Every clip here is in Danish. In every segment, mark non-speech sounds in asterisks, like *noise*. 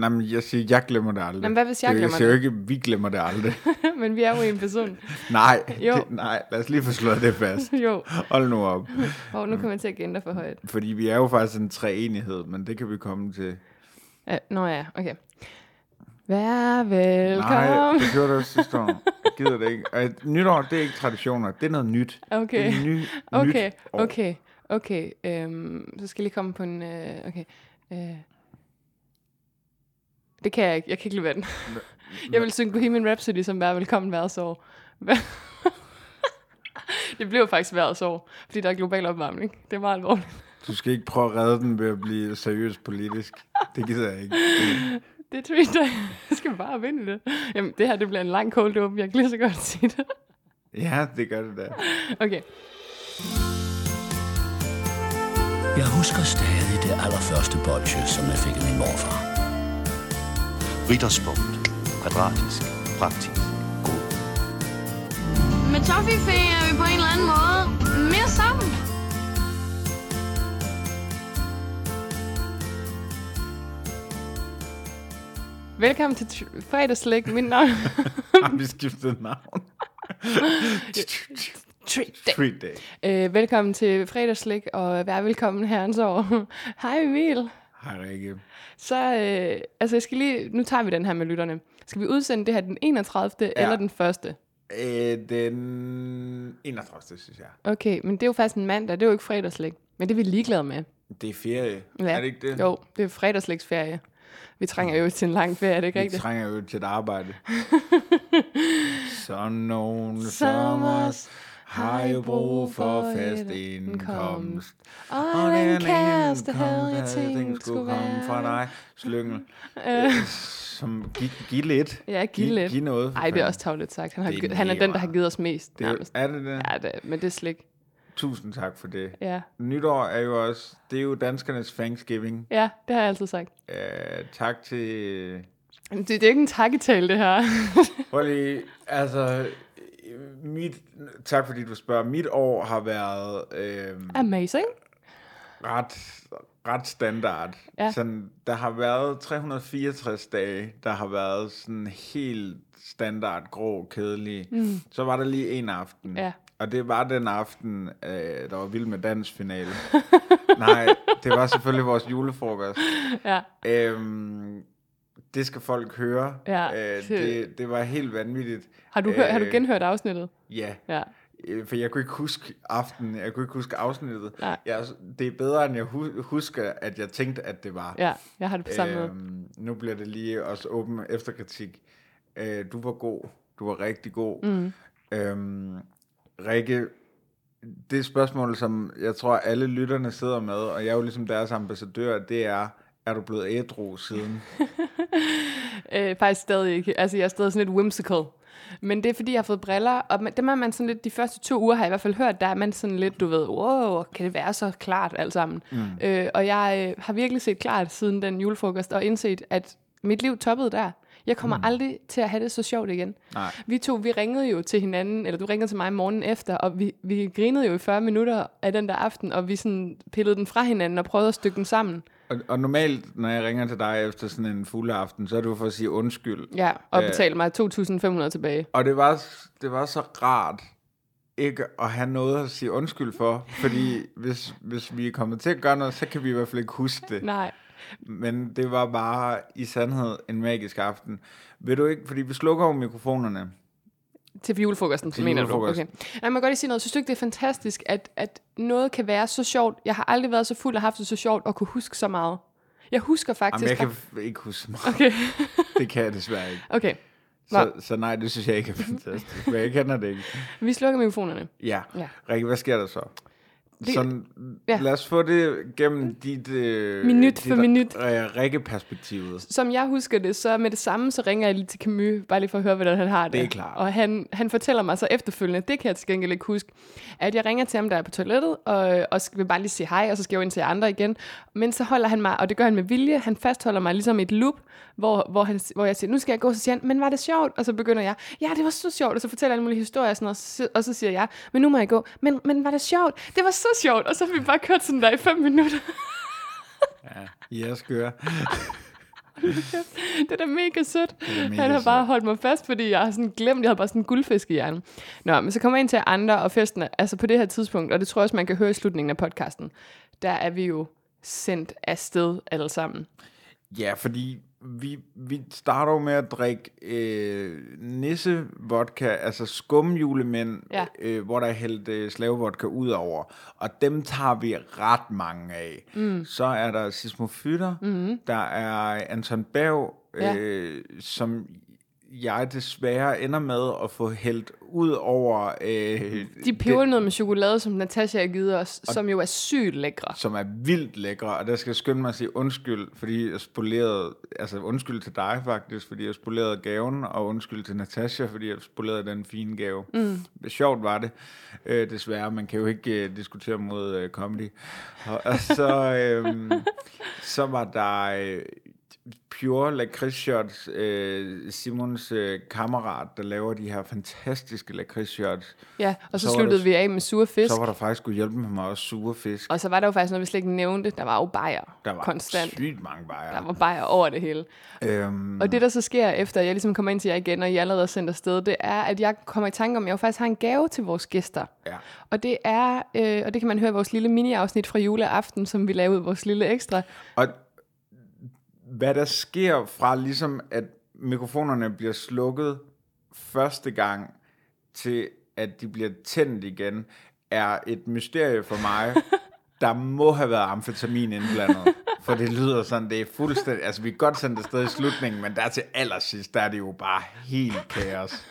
Nej, men jeg siger, jeg glemmer det aldrig. Jamen, hvad hvis jeg det, glemmer Jeg siger jo ikke, vi glemmer det aldrig. *laughs* Men vi er jo en person. *laughs* nej, Jo. Det, nej, lad os lige få slået det fast. *laughs* jo. Hold nu op. Og nu kommer jeg til at gætte for højt. Fordi vi er jo faktisk en treenighed, men det kan vi komme til. Ja, nå ja, okay. Vær Nej, velkommen. det gjorde du sidste år. Jeg gider det ikke. Og nytår, det er ikke traditioner. Det er noget nyt. Det Okay, er ny, okay, nyt år. okay, okay. Øhm, så skal jeg lige komme på en... Øh, okay. Øh. Det kan jeg ikke. Jeg kan ikke lide den. *laughs* Jeg vil synge Bohemian Rhapsody som vær velkommen hvert år. Hver- det blev faktisk hvert år, fordi der er global opvarmning. Det er meget alvorligt. Du skal ikke prøve at redde den ved at blive seriøs politisk. Det gider jeg ikke. *laughs* Det er tweet, jeg skal bare vinde det. Jamen, det her det bliver en lang cold open. Jeg kan lige så godt *laughs* sige det. Ja, det gør det da. Okay. Jeg husker stadig det allerførste bolsje, som jeg fik af min morfar. Ritterspunkt. Kvadratisk. Praktisk. God. Med Toffifee er vi på en eller anden måde mere sammen. Velkommen til fredagslæg. Mit navn *laughs* Har vi skiftet navn? Treat Day. Treat day. Øh, velkommen til fredagslæg, og vær velkommen herrens år. Hej Emil. Hej Rikke. Så, øh, altså jeg skal lige, nu tager vi den her med lytterne. Skal vi udsende det her den 31. Ja. eller den 1. Øh, den 31. synes jeg. Okay, men det er jo faktisk en mandag, det er jo ikke fredagslæg. Men det er vi ligeglade med. Det er ferie. Ja. Er det ikke det? Jo, det er fredagslægsferie. Vi trænger jo til en lang ferie, er det ikke Vi rigtigt? trænger jo til et arbejde. *laughs* Så nogle sommers har jo brug for fast indkomst. Og den kæreste havde jeg tænkt skulle komme fra dig. Slyngel. Øh, Som, giv, giv lidt. Ja, giv lidt. Giv noget. for Ej, det er også tavligt sagt. Han, har, Det er han er den, der har givet os mest, Det er, nærmest. er det det? Ja, det, men det er slik. Tusind tak for det. Ja. Nytår er jo også, det er jo danskernes Thanksgiving. ja, det har jeg altid sagt. Uh, tak til... Det, det er ikke en takketale, det her. Prøv lige, altså... Mit, tak fordi du spørger. Mit år har været øh, Amazing. ret, ret standard. Ja. Sådan, der har været 364 dage, der har været sådan helt standard, grå, kedelig. Mm. Så var der lige en aften. Ja. Og det var den aften, øh, der var vild med dansfinale. *laughs* Nej, det var selvfølgelig vores julefrokost. Ja. Øhm, det skal folk høre. Ja, øh, det- det, var helt vanvittigt. Har du, hør, har du Øh, genhørt afsnittet? Ja, Ja. øh, for jeg kunne ikke huske aftenen, jeg kunne ikke huske afsnittet. Nej. Jeg, det er bedre, end jeg hu- husker, at jeg tænkte, at det var. Ja, jeg har det på samme måde. øhm, nu bliver det lige også åben efterkritik. Øh, du var god. Du var rigtig god. Mm. Øhm, Rikke, det spørgsmål, som jeg tror, alle lytterne sidder med, og jeg er jo ligesom deres ambassadør, det er, er du blevet ædru siden? *laughs* Øh, faktisk stadig ikke. Altså, jeg er stadig sådan lidt whimsical. Men det er, fordi jeg har fået briller, og man, dem er man sådan lidt, de første to uger har jeg i hvert fald hørt, der er man sådan lidt, du ved, wow, kan det være så klart alt sammen? Mm. Øh, og jeg øh, har virkelig set klart siden den julefrokost, og indset, at mit liv toppede der. Jeg kommer mm. aldrig til at have det så sjovt igen. Nej. Vi to, vi ringede jo til hinanden, eller du ringede til mig morgenen efter, og vi, vi grinede jo i 40 minutter af den der aften, og vi sådan pillede den fra hinanden og prøvede at stykke den sammen. Og, og normalt, når jeg ringer til dig efter sådan en fuld aften, så er jo for at sige undskyld. Ja, og Øh. betalte mig 2.500 tilbage. Og det var, det var så rart ikke at have noget at sige undskyld for, fordi *laughs* hvis, hvis vi er kommet til at gøre noget, så kan vi i hvert fald ikke huske det. Nej, Men det var bare i sandhed en magisk aften. Ved du ikke, fordi vi slukker jo mikrofonerne. Til julefrokosten, Til mener du? julefrokosten. Okay. Nej, man kan godt lige sige noget. Synes du ikke, det er fantastisk, at, at noget kan være så sjovt? Jeg har aldrig været så fuld og haft det så sjovt og kunne huske så meget. Jeg husker Jamen, faktisk... jeg kan ikke huske så meget. Okay, *laughs* Det kan jeg desværre ikke. okay. Så, så nej, det synes jeg ikke er fantastisk. Men jeg kender det ikke. Vi slukker mikrofonerne. Ja. Ja. Rikke, hvad sker der så? Det- Sådan, ja. Lad os få det gennem dit... Øh, Minut dit, for minut. Rikke-perspektivet. Som jeg husker det, så med det samme, så ringer jeg lige til Camus, bare lige for at høre, hvordan han har det. Det er klart. Og han, han fortæller mig så efterfølgende, det kan jeg til gengæld ikke huske, at jeg ringer til ham, der er på toilettet, og, og vil bare lige sige hej, og så skal jeg jo ind til andre igen. Men så holder han mig, og det gør han med vilje, han fastholder mig ligesom et loop, hvor, hvor, han, hvor jeg siger, nu skal jeg gå, så siger han, men var det sjovt? Og så begynder jeg, ja, det var så sjovt, og så fortæller jeg alle mulige historier, og, sådan, noget, og, så, og så siger jeg, men nu må jeg gå, men, men var det sjovt? Det var så sjovt, og så har vi bare kørt sådan der i fem minutter. Ja, I er skøre. det er da mega sødt. er mega Han har bare holdt mig fast, fordi jeg har sådan glemt, jeg havde bare sådan en guldfisk i hjernen. Nå, men så kommer jeg ind til andre og festene, altså på det her tidspunkt, og det tror jeg også, man kan høre i slutningen af podcasten, der er vi jo sendt afsted alle sammen. Ja, fordi vi, vi starter jo med at drikke øh, nisse-vodka, altså skumjulemænd, Ja. øh, hvor der er hældt øh, slavevodka ud over. Og dem tager vi ret mange af. Mm. Så er der Sismofytter, mm. der er Anton Bav, Ja. øh, som jeg desværre ender med at få hældt ud over... Øh, De pebernødder med chokolade, som Natasha har givet os, som jo er sygt lækre. som er vildt lækre, og der skal jeg skynde mig at sige undskyld, fordi jeg spolerede, altså undskyld til dig faktisk, fordi jeg spolerede gaven, og undskyld til Natasha, fordi jeg spolerede den fine gave. Mm. Sjovt var det, øh, desværre, man kan jo ikke øh, diskutere mod øh, comedy. Og, og så, *laughs* øh, så var der øh, Pure lakridsshots, øh, Simons øh, kammerat, der laver de her fantastiske lakridsshots. Ja, og så, Så sluttede der- vi af med sure fisk. Så var der faktisk kunne hjælpe med mig også sure fisk. Og så var der jo faktisk noget, vi slet ikke nævnte. Der var jo bajer Der var konstant. sygt mange bajer. Der var bajer over det hele. Øhm, Og det, der så sker, efter jeg ligesom kommer ind til jer igen, og I allerede er sendt afsted, det er, at jeg kommer i tanke om, at jeg jo faktisk har en gave til vores gæster. ja. Og det er, øh, og det kan man høre i vores lille mini-afsnit fra juleaften, som vi lavede vores lille ekstra. Og hvad der sker fra ligesom, at mikrofonerne bliver slukket første gang, til at de bliver tændt igen, er et mysterie for mig. *laughs* Der må have været amfetamin indblandet. For det lyder sådan, det er fuldstændig... Altså, vi kan godt sende det sted i slutningen, men der til allersidst, der er det jo bare helt kaos.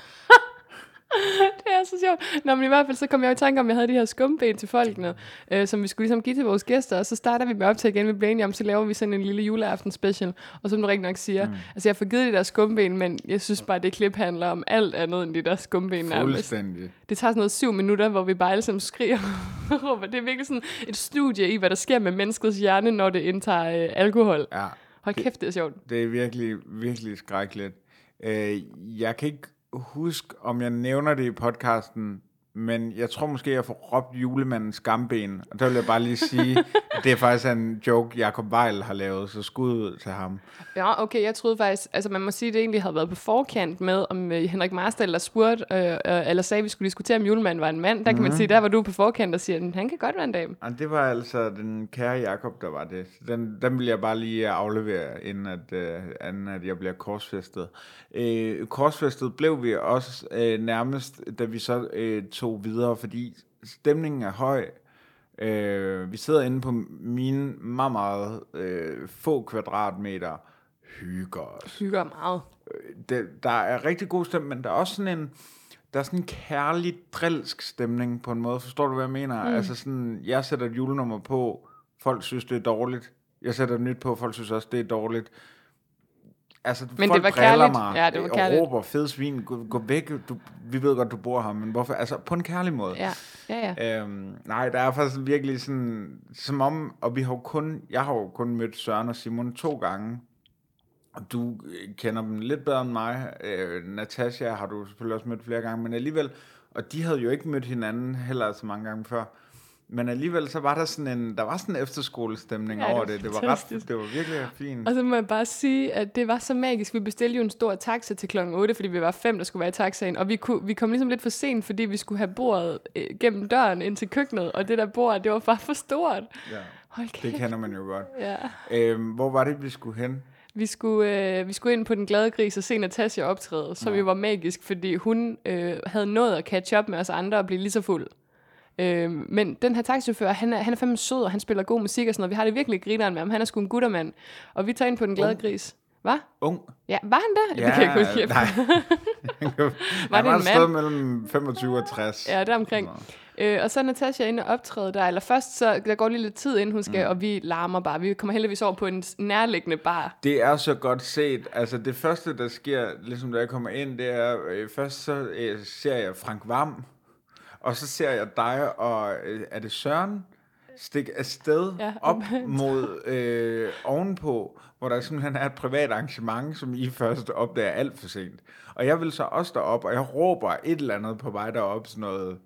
*laughs* Det er så sjovt. Nå, men i hvert fald så kom jeg jo i tanke om, at jeg havde de her skumben til folkene, øh, som vi skulle ligesom give til vores gæster, og så starter vi med op til igen. Vi bliver enige om, så laver vi sådan en lille juleaften special. Og som du rigtig nok siger, mm. altså jeg har givet de der skumben, men jeg synes bare, at det klip handler om alt andet end de der skumben nærmest. Fuldstændig. Det tager sådan noget syv minutter, hvor vi bare alle sammen skriger *laughs* og råber. Det er virkelig sådan et studie i, hvad der sker med menneskets hjerne, når det indtager øh, alkohol. Ja. Hold kæft, det er sjovt. Det er virkelig, virkelig skrækkeligt. Øh, jeg kan ikke huske, om jeg nævner det i podcasten, men jeg tror måske, jeg får råbt julemandens skamben. Og der vil jeg bare lige sige, *laughs* at det er faktisk en joke, Jacob Weil har lavet, så skud ud til ham. Ja, okay, jeg troede faktisk, altså man må sige, at det egentlig havde været på forkant med, om øh, Henrik Marstal, der spurgte, øh, øh, eller sagde, at vi skulle diskutere, om julemanden var en mand. Der kan man sige, der var du på forkant og siger, at han kan godt være en dame. Og det var altså den kære Jakob, der var det. Den, den vil jeg bare lige aflevere, inden at, øh, inden at jeg bliver korsfæstet. Øh, korsfæstet blev vi også øh, nærmest, da vi så øh, tog videre, fordi stemningen er høj. Øh, vi sidder inde på mine meget, meget øh, få kvadratmeter, hygger os Hygger meget. det, der er rigtig god stemning, men der er også sådan en, der er sådan en kærlig, drilsk stemning på en måde. Forstår du, hvad jeg mener? Mm. Altså sådan, jeg sætter et julenummer på, folk synes, det er dårligt. Jeg sætter et nyt på, folk synes også, det er dårligt. Altså, Men folk det var kærligt. Mig, Ja, det var og kærligt. råber, fed svin, gå, gå væk, du, vi ved godt, du bor her, men hvorfor? Altså, på en kærlig måde. Ja, ja, ja. Øhm, nej, der er faktisk virkelig sådan, som om, og vi har jo kun, jeg har jo kun mødt Søren og Simon to gange, og du øh, kender dem lidt bedre end mig. Øh, Natasha har du selvfølgelig også mødt flere gange, men alligevel, og de havde jo ikke mødt hinanden heller så mange gange før. Men alligevel så var der sådan en, der var sådan en efterskolestemning Ja, det over det. Det var, ret, fantastisk. det var virkelig fint. Og så må jeg bare sige, at det var så magisk. Vi bestilte jo en stor taxa til klokken 8, fordi vi var fem, der skulle være i taxaen. Og vi, kunne, vi kom ligesom lidt for sent, fordi vi skulle have bordet øh, gennem døren ind til køkkenet. Og det der bord, det var bare for stort. Ja, Hold det kæft. kender man jo godt. Ja. Øhm, hvor var det, vi skulle hen? Vi skulle, øh, vi skulle ind på Den Glade Gris og se Natasha optræde, som jo var magisk, fordi hun øh, havde nået at catch up med os andre og blive lige så fuld. Øh, men den her taxichauffør, han er, han er fandme sød, og han spiller god musik og sådan noget. Vi har det virkelig grineren med ham. Han er sgu en guttermand. Og vi tager ind på Den Glade. Gris. Hvad? Ung. Ja, var han der? det kan jeg ikke huske. nej. *laughs* Var Han det en mand? mellem 25 og 60. Ja, der omkring. Øh, og så er Natasha inde og optræde der. Eller først, så der går lige lidt tid, inden hun skal, mm. og vi larmer bare. Vi kommer heldigvis over på en nærliggende bar. Det er så godt set. Altså det første, der sker, ligesom da jeg kommer ind, det er, øh, først så øh, ser jeg Frank Vam, og så ser jeg dig, og øh, er det Søren, stik afsted Ja, op mod øh, ovenpå, hvor der simpelthen er et privat arrangement, som I først opdager alt for sent. Og jeg vil så også derop, og jeg råber et eller andet på vej derop, sådan noget,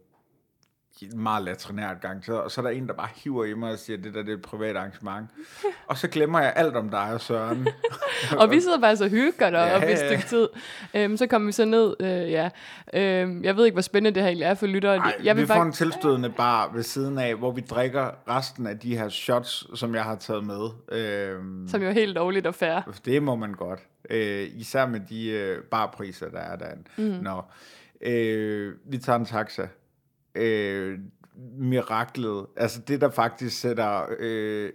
meget latrinært gang, så, og så er der en, der bare hiver i mig og siger, det der det er et privat arrangement. *laughs* Og så glemmer jeg alt om dig og Søren. *laughs* Og vi sidder faktisk og hygger der Ja, op et stykke tid. Øhm, så kommer vi så ned, øh, ja. Øhm, jeg ved ikke, hvor spændende det her egentlig er for lyttere. Ej, jeg vi vil får bare, en tilstødende bar ved siden af, hvor vi drikker resten af de her shots, som jeg har taget med. Øhm, som jo er helt lovligt og fair. Det må man godt. Øh, især med de øh, barpriser, der er derinde. Mm. Nå, øh, vi tager en taxa. Øh, miraklet, altså det, der faktisk sætter øh,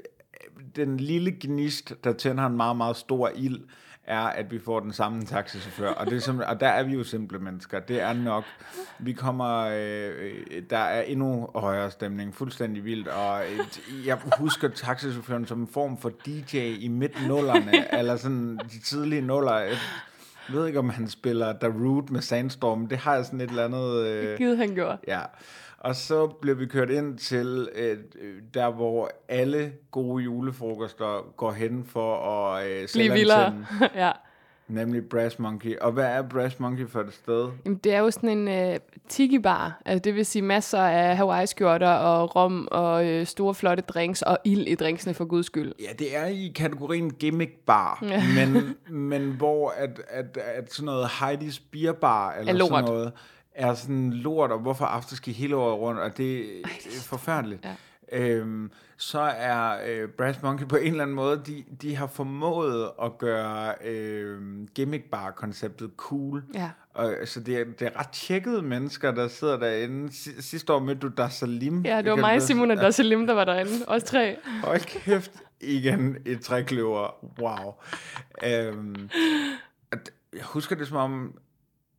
den lille gnist, der tænder en meget, meget stor ild, er, at vi får den samme taxichauffør. Og, det er simpel- og der er vi jo simple mennesker. Det er nok. Vi kommer... Øh, der er endnu højere stemning. Fuldstændig vildt. Og et, jeg husker taxichaufføren som en form for DJ i midt-nullerne. *laughs* eller sådan de tidlige nuller. Jeg ved ikke, om han spiller Darude med Sandstorm. Det har jeg sådan et eller andet... Øh, Gid han gjorde. Ja, og så blev vi kørt ind til øh, der, hvor alle gode julefrokoster går hen for at øh, Bliv vildere. *laughs* ja. Nemlig Brass Monkey. Og hvad er Brass Monkey for et sted? Jamen, det er jo sådan en øh, tiki-bar. Altså, det vil sige masser af Hawaii-skjorter og rom og øh, store flotte drinks og ild i drinksene for guds skyld. Ja, det er i kategorien gimmick bar, Ja. men, *laughs* men hvor at, at, at sådan noget Heidi's Beer Bar eller Er sådan noget er sådan lort, og hvorfor afterski hele året rundt, og det, Ej, det er forfærdeligt. Ja. Øhm, så er øh, Brass Monkey på en eller anden måde, de, de har formået at gøre øh, gimmick bar-konceptet cool. Ja. Og, så det er, det er ret tjekkede mennesker, der sidder derinde. Si- Sidste år mødte du der Salim. Ja, det var mig, Simon og Dosselim, der var derinde. Os tre. Hold kæft, igen et trækløver. Wow. Øhm, at- jeg husker det som om,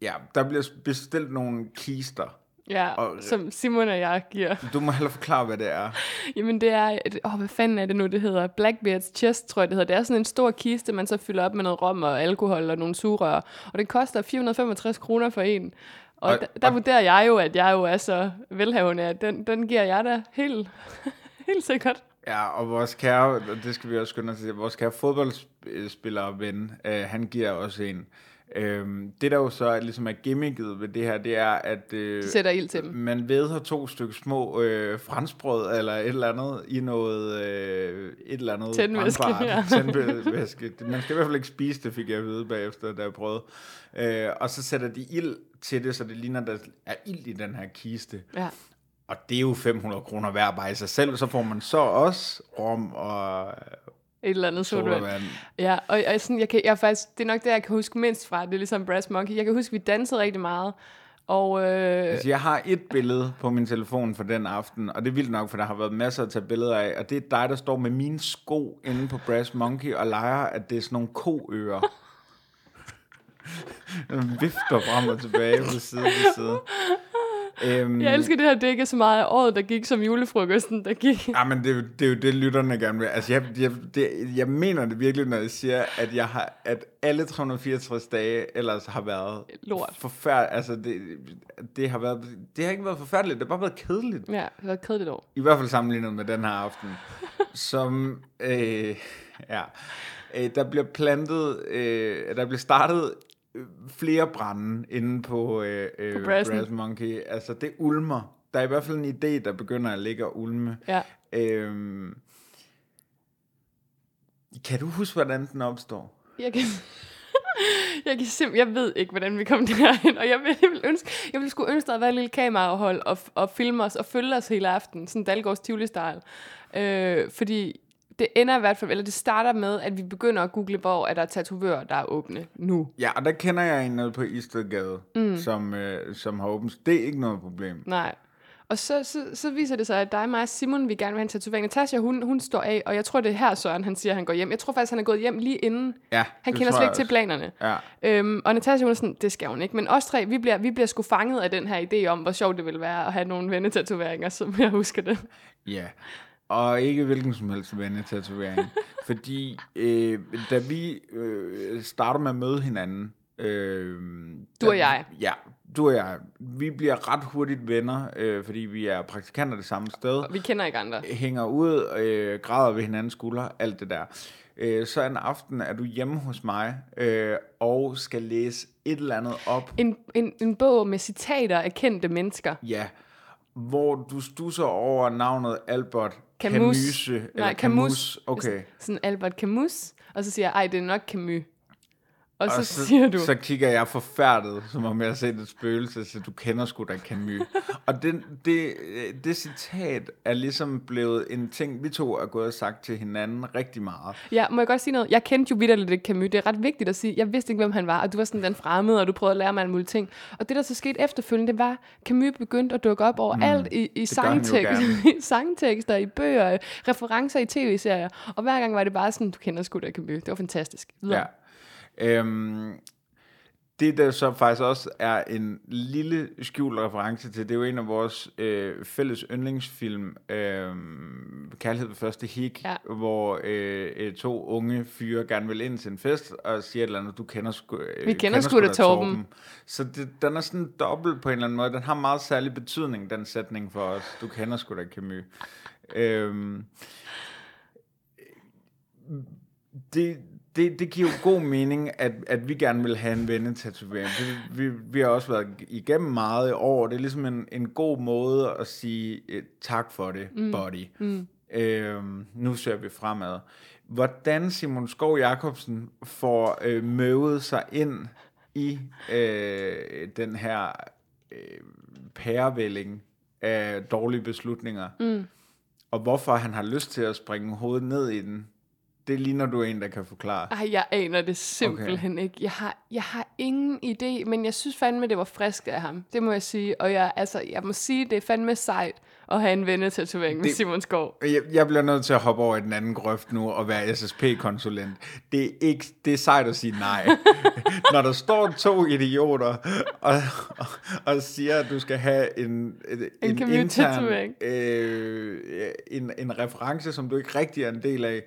ja, der bliver bestilt nogle kister. Ja, Og- som Simon og jeg giver. Du må heller forklare, hvad det er. *laughs* Jamen det er, et- åh, hvad fanden er det nu, det hedder? Blackbeard's Chest, tror jeg det hedder. Det er sådan en stor kiste, man så fylder op med noget rom og alkohol og nogle sugerør. Og det koster 465 kroner for en. Og, Og- der, der og- vurderer jeg jo, at jeg jo er så velhavende, at den, den giver jeg da helt, *laughs* helt sikkert. Ja, og vores kære, og det skal vi også skynde os til, vores kære fodboldspiller ven, øh, han giver også en. Øhm, det der jo så er, ligesom er gimmicket ved det her, det er, at øh, De sætter ild til dem. man vedher to stykker små øh, franskbrød eller et eller andet i noget, øh, et eller andet Tændvæske, ja. *laughs* Tændvæske. Man skal i hvert fald ikke spise det, fik jeg at vide bagefter, da jeg prøvede. Øh, og så sætter de ild til det, så det ligner, der er ild i den her kiste. Ja. Og det er jo 500 kroner hver bare i sig selv. Så får man så også rom og Et eller andet sodavand. Ja, og, og sådan, jeg kan, jeg faktisk, det er nok det, jeg kan huske mindst fra. Det er ligesom Brass Monkey. Jeg kan huske, vi dansede rigtig meget. Og øh, Altså, jeg har et billede på min telefon for den aften, og det er vildt nok, for der har været masser at tage billeder af, og det er dig, der står med mine sko inde på Brass Monkey og leger, at det er sådan nogle koører. *laughs* Vifter frem og tilbage på side til side. Øhm, jeg elsker det her, det ikke er så meget af året, der gik som julefrokosten, der gik. Ja, men det, er jo- det er jo det, lytterne gerne vil. Altså, jeg, jeg, det, jeg mener det virkelig, når jeg siger, at, jeg har, at alle 364 dage ellers har været Lort. forfærdeligt. Altså, det, det, har været, det har ikke været forfærdeligt, det har bare været kedeligt. Ja, det var et kedeligt år. I hvert fald sammenlignet med den her aften. *laughs* som, øh, ja, øh, der bliver plantet, øh, der bliver startet flere brænde inde på, øh, øh, På Brassen. Brass Monkey. Altså, det ulmer. Der er i hvert fald en idé, der begynder at ligge og ulme. Ja. Øhm, kan du huske, hvordan den opstår? Jeg kan, *laughs* jeg kan simp- jeg ved ikke, hvordan vi kom derhen, og jeg vil, jeg vil ønske, jeg vil sgu ønske, der havde et lille kamerahold og, og filme os og følge os hele aften, sådan Dalgårds Tivoli-style. Øh, fordi det ender i hvert fald, eller det starter med, at vi begynder at google, hvor er der tatovører, der er åbne nu. Ja, og der kender jeg en nede på Istedgade, mm. som, øh, som har åbent. Det er ikke noget problem. Nej. Og så, så, så viser det sig, at dig, mig og Simon, vi gerne vil have en tatovering. Natasha, hun, hun står af, og jeg tror, det er her, Søren, han siger, at han går hjem. Jeg tror faktisk, han er gået hjem lige inden. Ja, Han kender slet ikke til planerne. Ja. Øhm, og Natasha, hun er sådan, det skal hun ikke. Men os tre, vi bliver, vi bliver sgu fanget af den her idé om, hvor sjovt det ville være at have nogle vennetatoveringer, som jeg husker det. Ja, og ikke hvilken som helst vennetatovering. *laughs* Fordi øh, da vi øh, starter med at møde hinanden... Øh, Du og jeg. Ja, du og jeg. Vi bliver ret hurtigt venner, øh, fordi vi er praktikanter det samme sted. Og vi kender ikke andre. Hænger ud, øh, græder ved hinandens skuldre, alt det der. Øh, så en aften er du hjemme hos mig øh, og skal læse et eller andet op En, en, en bog med citater af kendte mennesker. Ja, hvor du stusser over navnet Albert Camus. Camus. Eller Nej, Camus. Camus. Okay. Sådan Albert Camus. Og så siger jeg, ej, det er nok Camus. Og så, Og så siger du, så kigger jeg forfærdet, som om jeg har set et spøgelse, så du kender sgu da Camus. og det, det, det citat er ligesom blevet en ting, vi to er gået og sagt til hinanden rigtig meget. ja, må jeg godt sige noget? Jeg kendte jo vidderligt ikke Camus. Det er ret vigtigt at sige. Jeg vidste ikke, hvem han var, og du var sådan den fremmede, og du prøvede at lære mig alle mulige ting. Og det, der så skete efterfølgende, det var, Camus begyndte at dukke op overalt mm, i, i, gør han jo sangtekst, gerne. *laughs* i sangtekster, i bøger, referencer i tv-serier. Og hver gang var det bare sådan, du kender sgu da Camus. Det var fantastisk. Videre. Ja. Øhm, det, der så faktisk også er en lille skjult reference til, det er jo en af vores øh, fælles yndlingsfilm, øh, Kærlighed ved første hik, Ja. hvor øh, øh, to unge fyre gerne vil ind til en fest, og siger et eller andet, du kender sgu, øh, Vi kender sgu da Torben. Så det, den er sådan dobbelt på en eller anden måde. Den har meget særlig betydning, den sætning for os. Du kender sgu da Camus. øhm, det, det, det giver jo god mening, at, at vi gerne vil have en vennetatovering. Det, vi, vi har også været igennem meget i år. Det er ligesom en, en god måde at sige eh, tak for det, mm. buddy. Mm. Øhm, nu ser vi fremad. Hvordan Simon Skov Jacobsen får øh, møvet sig ind i øh, den her øh, pærevælling af dårlige beslutninger, mm. og hvorfor han har lyst til at springe hovedet ned i den, det ligner du en, der kan forklare. Ej, jeg aner det simpelthen okay. ikke. Jeg har, jeg har ingen idé, men jeg synes fandme, det var frisk af ham. Det må jeg sige. Og jeg, altså, jeg må sige, det er fandme sejt at have en vennetatovering med Det- Simon Skov. Jeg, jeg bliver nødt til at hoppe over i den anden grøft nu og være SSP-konsulent. Det er, ikke, det er sejt at sige nej. *laughs* Når der står to idioter og, og, og siger, at du skal have en, en, en Camus-tatovering. øh, en, en reference, som du ikke rigtig er en del af,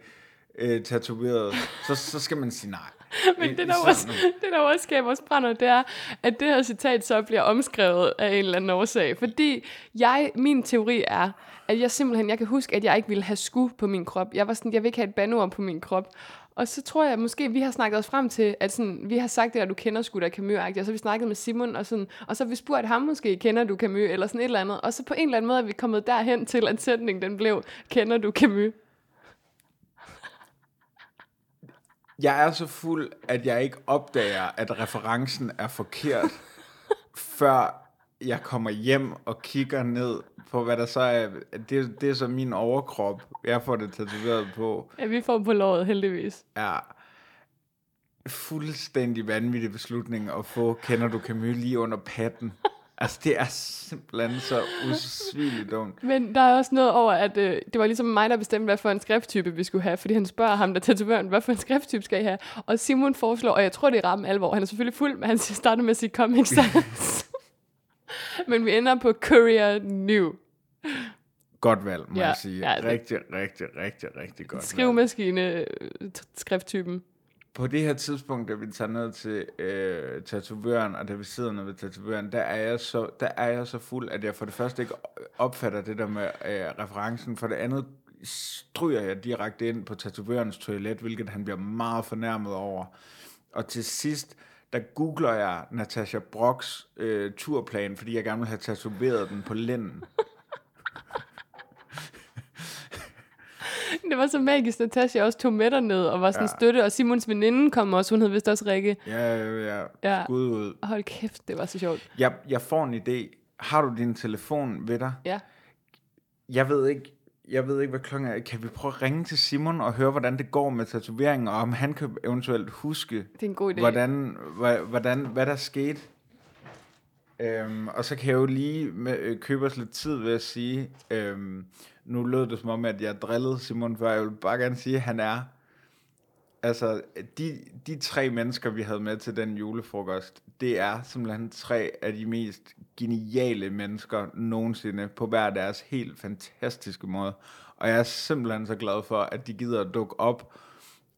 øh, tatoveret, så, så skal man sige nej. *laughs* Men det, der også, det, der også skaber os brænder, det er, at det her citat så bliver omskrevet af en eller anden årsag. Fordi jeg, min teori er, at jeg simpelthen, jeg kan huske, at jeg ikke ville have sku på min krop. Jeg var sådan, jeg vil ikke have et bandeord på min krop. Og så tror jeg måske, vi har snakket os frem til, at sådan, vi har sagt det, at du kender sgu da Camus, og så har vi snakket med Simon, og, sådan, og så har vi spurgt ham måske, kender du Camus, eller sådan et eller andet. Og så på en eller anden måde er vi kommet derhen til, at sætningen den blev, kender du Camus? Jeg er så fuld, at jeg ikke opdager, at referencen er forkert, *laughs* før jeg kommer hjem og kigger ned på, hvad der så er. Det, det er så min overkrop, jeg får det tatoveret på, Ja, vi får på låret, heldigvis. er fuldstændig vanvittig beslutning at få, kender du Camus lige under patten. Altså, det er simpelthen så usvigeligt dumt. Men der er også noget over, at øh, det var ligesom mig, der bestemte, hvad for en skrifttype vi skulle have, fordi han spørger ham, der tatovøren, hvad for en skrifttype skal I have? Og Simon foreslår, og jeg tror, det er ramme alvor, han er selvfølgelig fuld, men han starter med at sige Comic Sans. *laughs* men vi ender på Courier New. Godt valg, må Ja, jeg sige. ja, det- Rigtig, rigtig, rigtig, rigtig godt. Skrivemaskine skrifttypen. På det her tidspunkt, da vi tager ned til øh, tatovøren, og da vi sidder nede ved tatovøren, der er, jeg så, der er jeg så fuld, at jeg for det første ikke opfatter det der med øh, referencen. For det andet stryger jeg direkte ind på tatovørens toilet, hvilket han bliver meget fornærmet over. Og til sidst, der googler jeg Natasha Brocks øh, turplan, fordi jeg gerne vil have tatoveret den på lænden. *laughs* *laughs* Det var så magisk, at Natasha også tog med derned og var sådan ja. støtte, og Simons veninde kom også, hun hed vist også Rikke. Ja, ja, Ja. Skud ud. Hold kæft, det var så sjovt. Jeg, jeg får en idé. Har du din telefon ved dig? Ja. Jeg ved ikke, jeg ved ikke, hvad klokken er. Kan vi prøve at ringe til Simon og høre, hvordan det går med tatoveringen, og om han kan eventuelt huske, Det er en god idé. hvordan, hvordan, hvad der skete? Øhm, og så kan jeg jo lige med, øh, købe os lidt tid ved at sige, øhm, nu lød det som om, at jeg drillede Simon før, jeg vil bare gerne sige, at han er, altså, de, de tre mennesker, vi havde med til den julefrokost, det er simpelthen tre af de mest geniale mennesker nogensinde, på hver deres helt fantastiske måde. Og jeg er simpelthen så glad for, at de gider at dukke op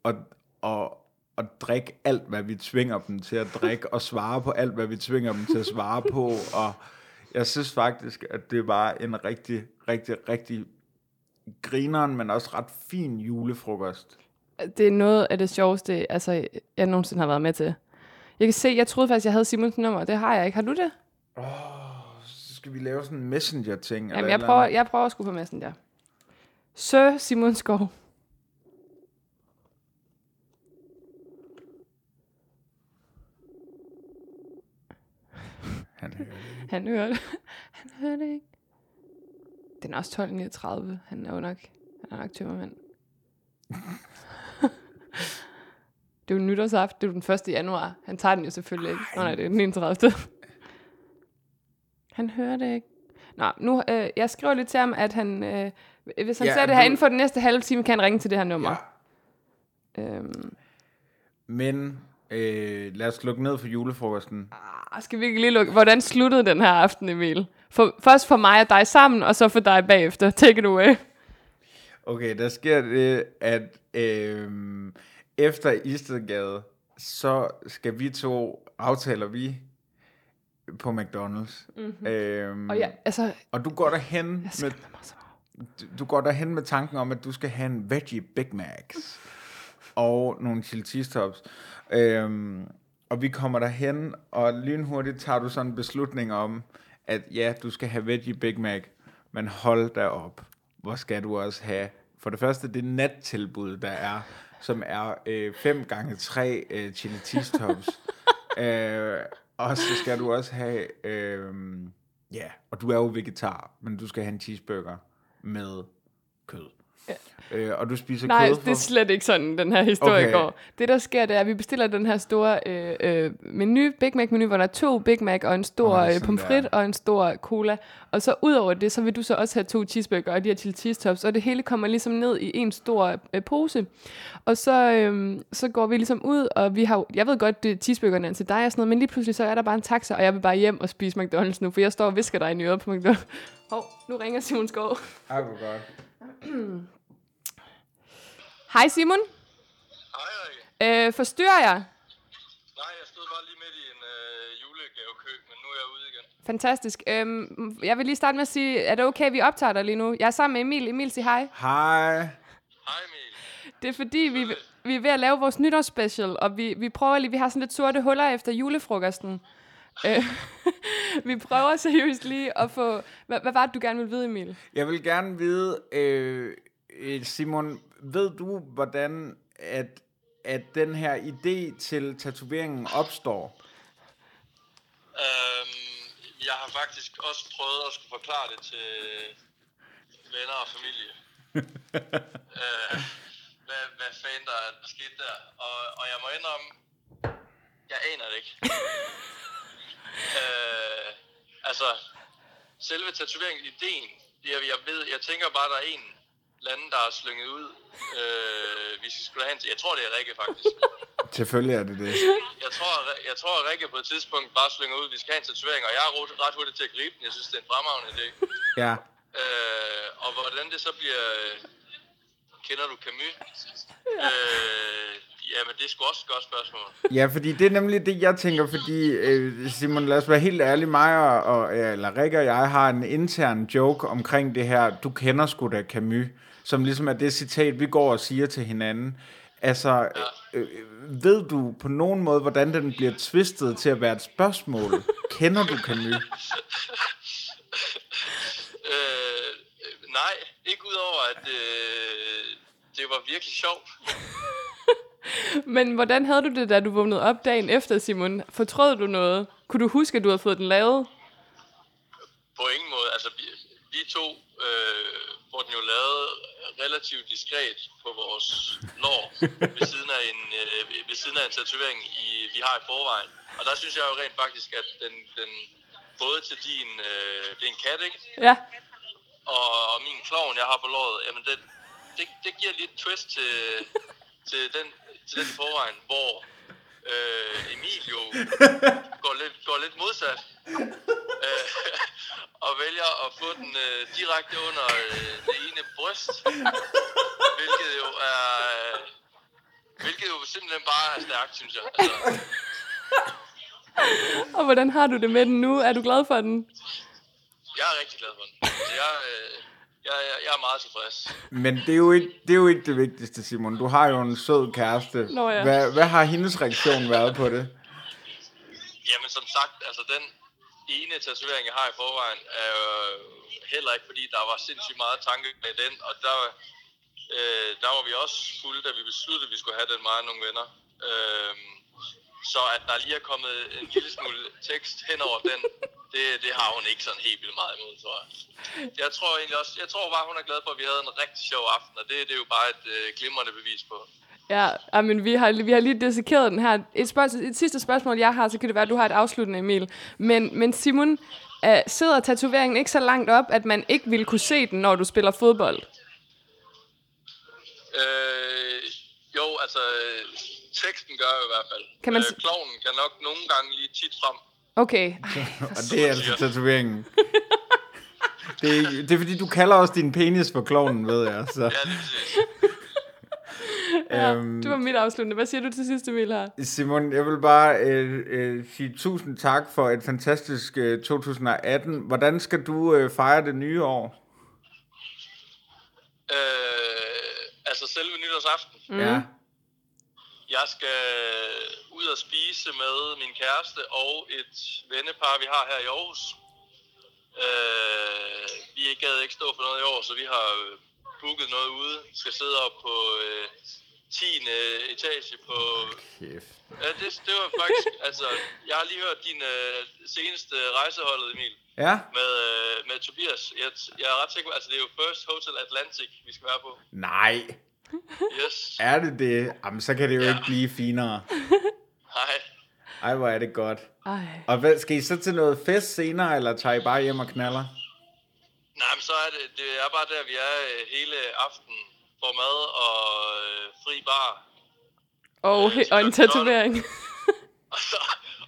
og, og, og drikke alt, hvad vi tvinger dem til at drikke, og svare på alt, hvad vi tvinger dem til at svare på. Og jeg synes faktisk, at det var en rigtig, rigtig, rigtig grineren, men også ret fin julefrokost. Det er noget af det sjoveste, altså, jeg nogensinde har været med til. Jeg kan se, jeg troede faktisk, jeg havde Simons nummer. Det har jeg ikke. Har du det? skal vi lave sådan en messenger-ting? eller Jamen, et jeg eller prøver, jeg prøver at skulle på Messenger. Sir Simon Skov. Han hører det. Han hører. Han ikke. Den er også 12.39. Han er jo nok, han er nok tømmermand. *laughs* det er jo nytårsaften. Det er jo den 1. januar. Han tager den jo selvfølgelig ikke. Nå, nej, det er den 31. Han hører det ikke. Nå, nu, øh, jeg skriver lidt til ham, at han, øh, hvis han Ja, ser det her du- inden for den næste halve time, kan han ringe til det her nummer. Ja. Øhm, Men øh, lad os slukke ned for julefrokosten. ah, skal vi ikke lige lukke? Hvordan sluttede den her aften, Emil? For, først for mig og dig sammen, og så for dig bagefter. *laughs* Take it away. Okay, der sker det, at øh, efter Istedgade, så skal vi to, aftaler vi, på McDonald's. Mm-hmm. Øh, Og ja, altså, og du går derhen med, du- du går derhen med tanken om, at du skal have en veggie Big Macs og nogle chili cheese tops. Øhm, og vi kommer derhen, og lynhurtigt tager du sådan en beslutning om, at ja, du skal have veggie Big Mac, men hold da op. Hvor skal du også have, for det første, det nattilbud, der er, som er 5 gange 3 øh, chili cheese tops. *laughs* øh, og så skal du også have, øh, ja, og du er jo vegetar, men du skal have en cheeseburger med kød. Øh, og du spiser Nej, kød det er slet ikke sådan, den her historie Okay. går. Det, der sker, det er, at vi bestiller den her store øh, øh, menu, Big Mac-menu, hvor der er to Big Mac og en stor oh, øh, pomfrit og en stor cola. Og så ud over det, så vil du så også have to cheeseburger og de her chili cheese tops, og det hele kommer ligesom ned i en stor øh, pose. Og så, øh, så går vi ligesom ud, og vi har jeg ved godt, det cheeseburgerne er til dig og sådan noget, men lige pludselig så er der bare en taxa, og jeg vil bare hjem og spise McDonald's nu, for jeg står og visker dig i øret på McDonald's. Hov, nu ringer Simon Skov. Ej, hvor godt. *clears throat* Hej Simon, Hej, Rikke. øh, forstyrrer jeg? Nej, jeg stod bare lige midt i en øh, julegavekø, men nu er jeg ude igen. Fantastisk. Øhm, jeg vil lige starte med at sige, er det okay, vi optager dig lige nu? Jeg er sammen med Emil. Emil, sig hej. Hej. Hej, Emil. Det er fordi, vi, vi er ved at lave vores nytårsspecial, og vi, vi prøver lige, vi har sådan lidt sorte huller efter julefrokosten. Øh, *laughs* vi prøver seriøst lige at få... Hvad, hvad var det, du gerne ville vide, Emil? Jeg vil gerne vide, øh, øh, Simon, ved du, hvordan at, at den her idé til tatoveringen opstår? Øhm, jeg har faktisk også prøvet at skulle forklare det til venner og familie. *laughs* øh, hvad, hvad fanden der, der skete der. Og, og jeg må indrømme, jeg aner det ikke. *laughs* øh, altså, selve tatoveringen, ideen, jeg, jeg ved, jeg tænker bare, der er en eller anden, der er slynget ud. Øh, vi skal skulle have en til. Jeg tror, det er Rikke, faktisk. Selvfølgelig er det det. Jeg tror, jeg tror, at Rikke på et tidspunkt bare slynger ud, vi skal have en tatovering, og jeg er ret- hurtigt til at gribe den. Jeg synes, det er en fremragende idé. Ja. Øh, og hvordan det så bliver... Kender du Camus? Øh, jamen, det er sgu også et godt spørgsmål. Ja, fordi det er nemlig det, jeg tænker, fordi øh, Simon, lad os være helt ærlige, mig og, og ja, eller Rikke og jeg har en intern joke omkring det her, du kender sgu da Camus, som ligesom er det citat, vi går og siger til hinanden. Altså, øh, ved du på nogen måde, hvordan den bliver twistet til at være et spørgsmål? Kender du Camus? *laughs* Øh, nej, ikke udover, at øh, det var virkelig sjovt. *laughs* Men hvordan havde du det, da du vågnede op dagen efter, Simon? Fortrød du noget? Kunne du huske, at du havde fået den lavet? På ingen måde. Altså, vi, vi to, øh, hvor den jo lavet relativt diskret på vores lår, *laughs* ved siden af en, øh, ved siden af en tatovering, i, vi har i forvejen. Og der synes jeg jo rent faktisk, at den, den både til din, øh, det er en kat, ikke? Ja. Og, og min klovn, jeg har på låret, jamen det, det, det giver lidt twist til, til, den, til den forvejen, hvor øh, Emil jo *laughs* går lidt, går lidt modsat. Øh, og vælger at få den øh, direkte under øh, det ene bryst. Hvilket jo er... Øh, hvilket jo simpelthen bare er stærkt, synes jeg. Altså, Og hvordan har du det med den nu? Er du glad for den? jeg er rigtig glad for den. Så jeg, øh, jeg, jeg, jeg er meget tilfreds. Men det er, jo ikke, det er jo ikke det vigtigste, Simon. Du har jo en sød kæreste. Nå ja. hvad, hvad har hendes reaktion været på det? Jamen som sagt, altså den, ene tatovering, jeg har i forvejen, er jo heller ikke, fordi der var sindssygt meget tanke med den, og der, øh, der var vi også fulde, da vi besluttede, at vi skulle have den meget nogle venner. Øh, så at der lige er kommet en lille smule tekst hen over den, det, det har hun ikke sådan helt vildt meget imod, tror jeg. Jeg tror egentlig også, jeg tror bare, hun er glad for, at vi havde en rigtig sjov aften, og det, det er jo bare et øh, glimrende bevis på. Ja, men vi har, vi har lige dissekeret den her. Et, spørgsmål, et sidste spørgsmål, jeg har, så kan det være, at du har et afsluttende, Emil. Men, men Simon, uh, sidder tatoveringen ikke så langt op, at man ikke ville kunne se den, når du spiller fodbold? Øh, jo, altså, øh, teksten gør i hvert fald. Kan man øh, s- klovnen kan nok nogle gange lige tit frem. Okay. *laughs* Og *laughs* det er altså tatoveringen. *laughs* Det er, det er fordi, du kalder også din penis for klovnen, ved jeg. Så, Ja, præcis. Ja, øhm, det var mit afsluttende. Hvad siger du til sidst, Emil, her? Simon, jeg vil bare øh, øh, sige tusind tak for et fantastisk øh, 2018. Hvordan skal du øh, fejre det nye år? Øh, altså selve nytårsaften. Mm. Ja. Jeg skal ud og spise med min kæreste og et vennepar, vi har her i Aarhus. Øh, vi gad ikke stå for noget i år, så vi har øh, booket noget ude. Vi skal sidde op på øh, 10. etage på... Kæft. Ja, det, det var faktisk... altså, jeg har lige hørt din øh, seneste rejseholdet, Emil, Ja? med, øh, med Tobias. Jeg, jeg er ret sikker altså det er jo First Hotel Atlantic, vi skal være på. Nej. Yes. Er det det? Jamen, så kan det jo Ja. ikke blive finere. Hej. Ej, hvor er det godt. Ej. Og hvad, skal I så til noget fest senere, eller tager I bare hjem og knaller? Nej, men så er det, det er bare der, vi er øh, hele aften for mad og øh, fri bar. Og, Øh, og en tatovering. *laughs* Og så,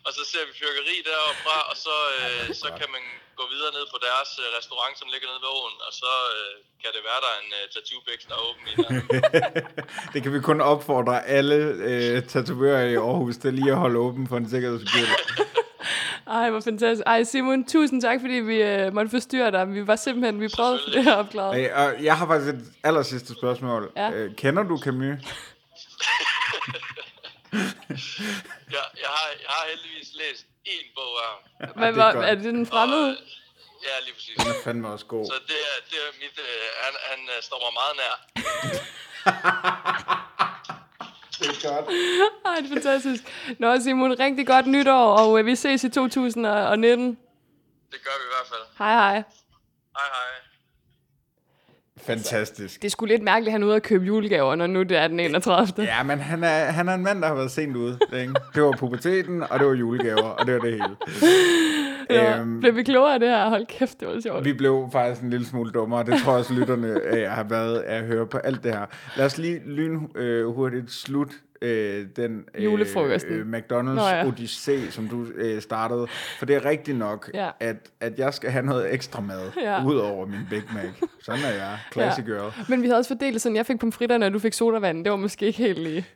og så ser vi fyrkeri deroppe fra, og så, øh, så kan man gå videre ned på deres øh, restaurant, som ligger nede ved åen, og så øh, kan det være, der er en øh, tattoo der er åben i der. *laughs* Det kan vi kun opfordre alle øh, tatovører i Aarhus til lige at holde åben for en sikkerhedsskyld. *laughs* Ej, hvor fantastisk. Ej, Simon, tusind tak, fordi vi øh, måtte forstyrre dig. Vi var simpelthen, vi prøvede det her opklaret. Øh, og jeg har faktisk et aller sidste spørgsmål. Ja. Øh, kender du Camus? *laughs* Jeg, jeg, har, jeg har heldigvis læst én bog af ham. Hvad, det er godt. er det den Og, fremmede? øh, ja, lige præcis. Den er fandme også god. Så det er, det er mit, øh, han, han øh, står mig meget nær. *laughs* Det er godt. Ej, det er fantastisk. Nå, Simon, rigtig godt nytår, og øh, vi ses i 2019. Det gør vi i hvert fald. Hej, hej. Hej hej. Fantastisk. Det er sgu lidt mærkeligt, at han er ude og købe julegaver, når nu det er den 31. Ja, men han er, han er en mand, der har været sent ude. Ikke? Det var puberteten, og det var julegaver, og det var det hele. *laughs* Ja, Øhm, blev vi klogere af det her? Hold kæft, det var sjovt. Vi blev faktisk en lille smule dummere. Det tror jeg også, lytterne øh, har været at høre på alt det her. Lad os lige lyn øh, hurtigt slut øh, den øh, Julefrokosten. øh, McDonald's ja. Odyssé, som du øh, startede. For det er rigtigt nok, Ja. at, at jeg skal have noget ekstra mad, Ja. ud over min Big Mac. Sådan er jeg. *laughs* Classic girl. Men vi havde også fordelt sådan, jeg fik pomfritterne, og du fik sodavand. Det var måske ikke helt lige.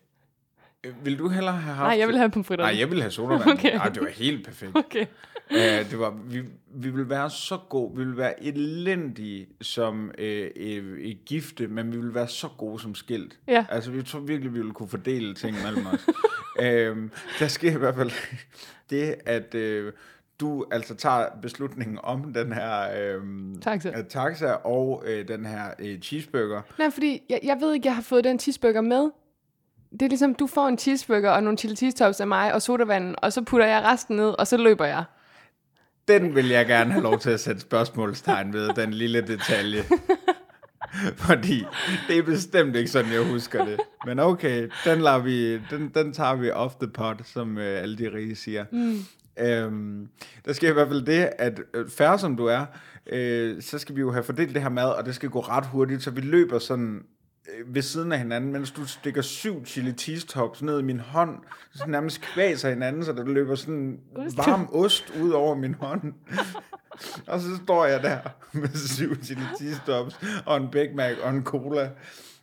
Øh, Vil du hellere have haft... Nej, jeg vil have pomfritterne. Nej, jeg vil have sodavand. *laughs* Okay. Ej, det var helt perfekt. Okay. Uh, det var, vi, vi ville være så gode, vi ville være elendige som øh, øh, gifte, men vi ville være så gode som skilt. Ja. Altså, vi tror virkelig, vi ville kunne fordele ting mellem os. *laughs* øhm, der sker i hvert fald *laughs* det, at øh, du altså tager beslutningen om den her øh, Taxa. taxa og øh, den her øh, cheeseburger. Nej, fordi jeg, jeg ved ikke, jeg har fået den cheeseburger med. Det er ligesom, du får en cheeseburger og nogle chili cheese tops af mig og sodavanden, og så putter jeg resten ned, og så løber jeg. Den vil jeg gerne have lov til at sætte spørgsmålstegn ved, den lille detalje. *laughs* Fordi det er bestemt ikke sådan, jeg husker det. Men okay, den, lader vi, den, den tager vi off the pot, som øh, alle de rige siger. Mm. Øhm, der sker i hvert fald det, at øh, færre som du er, øh, så skal vi jo have fordelt det her mad, og det skal gå ret hurtigt, så vi løber sådan ved siden af hinanden, mens du stikker syv chili cheese tops ned i min hånd, så nærmest kvæser hinanden, så der løber sådan varm ost ud over min hånd. og så står jeg der med syv chili cheese tops og en Big Mac og en cola,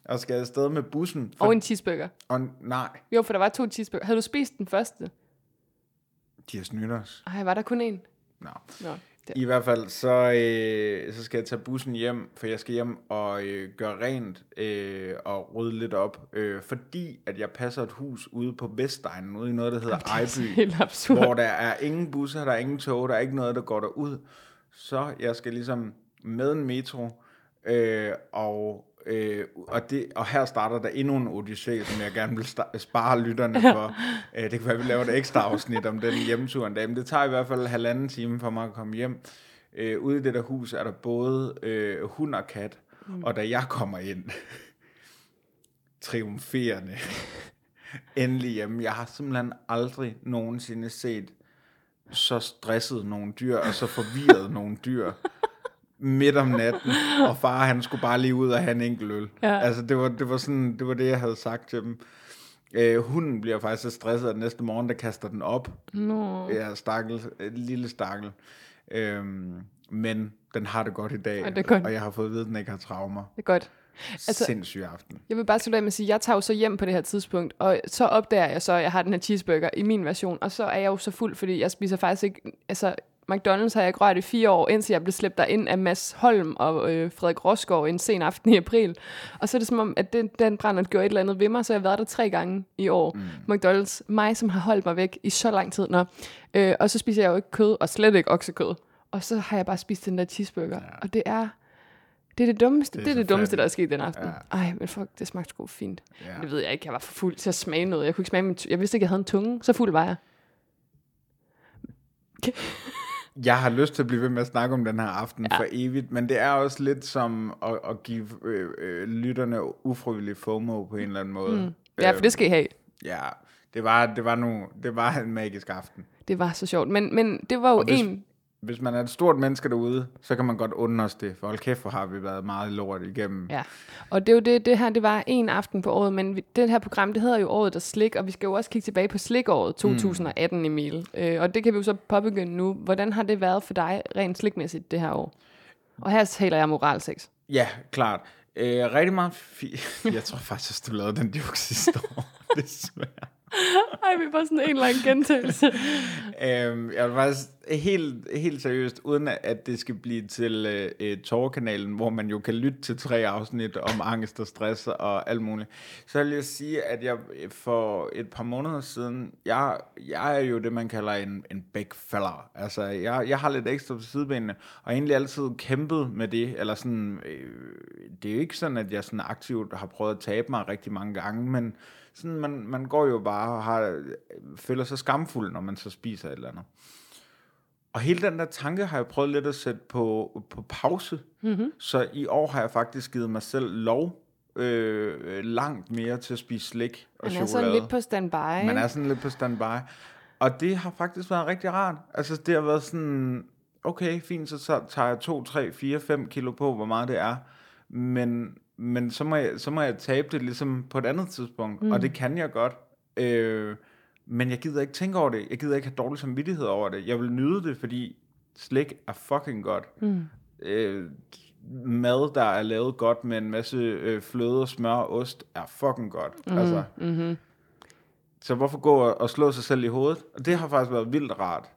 og skal afsted med bussen. For, Og en cheeseburger. og en, nej, Jo, for der var to cheeseburger. Havde du spist den første? de har snydt os. Ej, var der kun en? Nå. Nå. I hvert fald, så, øh, så skal jeg tage bussen hjem, for jeg skal hjem og øh, gøre rent øh, og rydde lidt op, øh, fordi at jeg passer et hus ude på Vestegnen, ude i noget, der hedder er Ejby, hvor der er ingen busser, der er ingen tog, der er ikke noget, der går derud. Så jeg skal ligesom med en metro, øh, og, øh, og, det, og her starter der endnu en odyssé, som jeg gerne vil sta- spare lytterne *laughs* for. Øh, det kan være, at vi laver et ekstra afsnit om den hjemtur en dag, men det tager i hvert fald halvanden time for mig at komme hjem. Øh, ude i det der hus er der både øh, hund og kat, mm. og da jeg kommer ind, triumferende, endelig hjemme. Jeg har simpelthen aldrig nogensinde set så stresset nogle dyr, og så forvirret nogle dyr midt om natten, og far han skulle bare lige ud og have en enkelt øl. Ja. Altså det var, det var sådan, det var det, jeg havde sagt til dem. Øh, hunden bliver faktisk så stresset, at næste morgen, der kaster den op. Nå. Ja, stakkel, en lille stakkel. Øhm, men den har det godt i dag, Og det er godt. og jeg har fået at vide, at den ikke har traumer. Det er godt. Altså, Sindssyg aften. Jeg vil bare slutte af med at sige, at jeg tager jo så hjem på det her tidspunkt, og så opdager jeg så, at jeg har den her cheeseburger i min version, og så er jeg jo så fuld, fordi jeg spiser faktisk ikke, altså McDonald's har jeg ikke rørt i fire år, indtil jeg blev slæbt ind af Mads Holm og øh, Frederik Rosgaard en sen aften i april. Og så er det som om, at den, den brænder gjorde et eller andet ved mig, så jeg har været der tre gange i år. Mm. McDonald's, mig som har holdt mig væk i så lang tid. Nå. Øh, og så spiser jeg jo ikke kød, og slet ikke oksekød. Og så har jeg bare spist den der cheeseburger, ja. og det er... Det er det dummeste, det er det, er det dummeste, der er sket den aften. Ja. Ej, men fuck, det smagte sgu fint. Ja. Det ved jeg ikke, jeg var for fuld til at smage noget. Jeg kunne ikke smage min Jeg vidste ikke, jeg havde en tunge. Så fuld var jeg. *laughs* Jeg har lyst til at blive ved med at snakke om den her aften ja. For evigt, men det er også lidt som at, at give øh, øh, lytterne ufrivillig FOMO på en eller anden måde. Mm. Ja, for det skal I have. Ja, det var, det var, nu, det var en magisk aften. Det var så sjovt. Men, men det var jo Og hvis- en... Hvis man er et stort menneske derude, så kan man godt undre os det, for hold kæft, hvor har vi været meget lort igennem. Ja, og det er jo det, det her, det var en aften på året, men vi, det her program, det hedder jo året, der slik, og vi skal jo også kigge tilbage på slikåret 2018, mm. Emil. Øh, og det kan vi jo så påbegynde nu. Hvordan har det været for dig rent slikmæssigt det her år? Og her taler jeg moralsex. Ja, klart. Øh, rigtig meget fi- *laughs* Jeg tror faktisk, at du lavede den joke sidste år. *laughs* Desværre. *laughs* Ej, vi var sådan en eller anden gentagelse. Øhm, jeg vil faktisk helt, helt seriøst, uden at det skal blive til øh, øh Torkanalen, hvor man jo kan lytte til tre afsnit om angst og stress og alt muligt, så vil jeg sige, at jeg øh, for et par måneder siden, jeg, jeg er jo det, man kalder en, en big fella. Altså, jeg, jeg har lidt ekstra på sidebenene, og egentlig altid kæmpet med det, eller sådan, øh, det er jo ikke sådan, at jeg sådan aktivt har prøvet at tabe mig rigtig mange gange, men sådan, man, man går jo bare og har, føler sig skamfuld, når man så spiser et eller andet. Og hele den der tanke har jeg prøvet lidt at sætte på, på pause. Mm-hmm. Så i år har jeg faktisk givet mig selv lov øh, langt mere til at spise slik og Man er chokolade. sådan lidt på standby. Man er sådan lidt på standby. Og det har faktisk været rigtig rart. Altså det har været sådan, okay, fint, så, så tager jeg 2, 3, 4, 5 kilo på, hvor meget det er. Men, men så, må jeg, så må jeg tabe det ligesom på et andet tidspunkt. Mm. Og det kan jeg godt. Øh, men jeg gider ikke tænke over det. Jeg gider ikke have dårlig samvittighed over det. Jeg vil nyde det, fordi slik er fucking godt. Mm. Øh, mad, der er lavet godt med en masse øh, fløde, smør og ost, er fucking godt. Mm. Altså, Mm-hmm. så hvorfor gå og, og slå sig selv i hovedet? Og det har faktisk været vildt rart.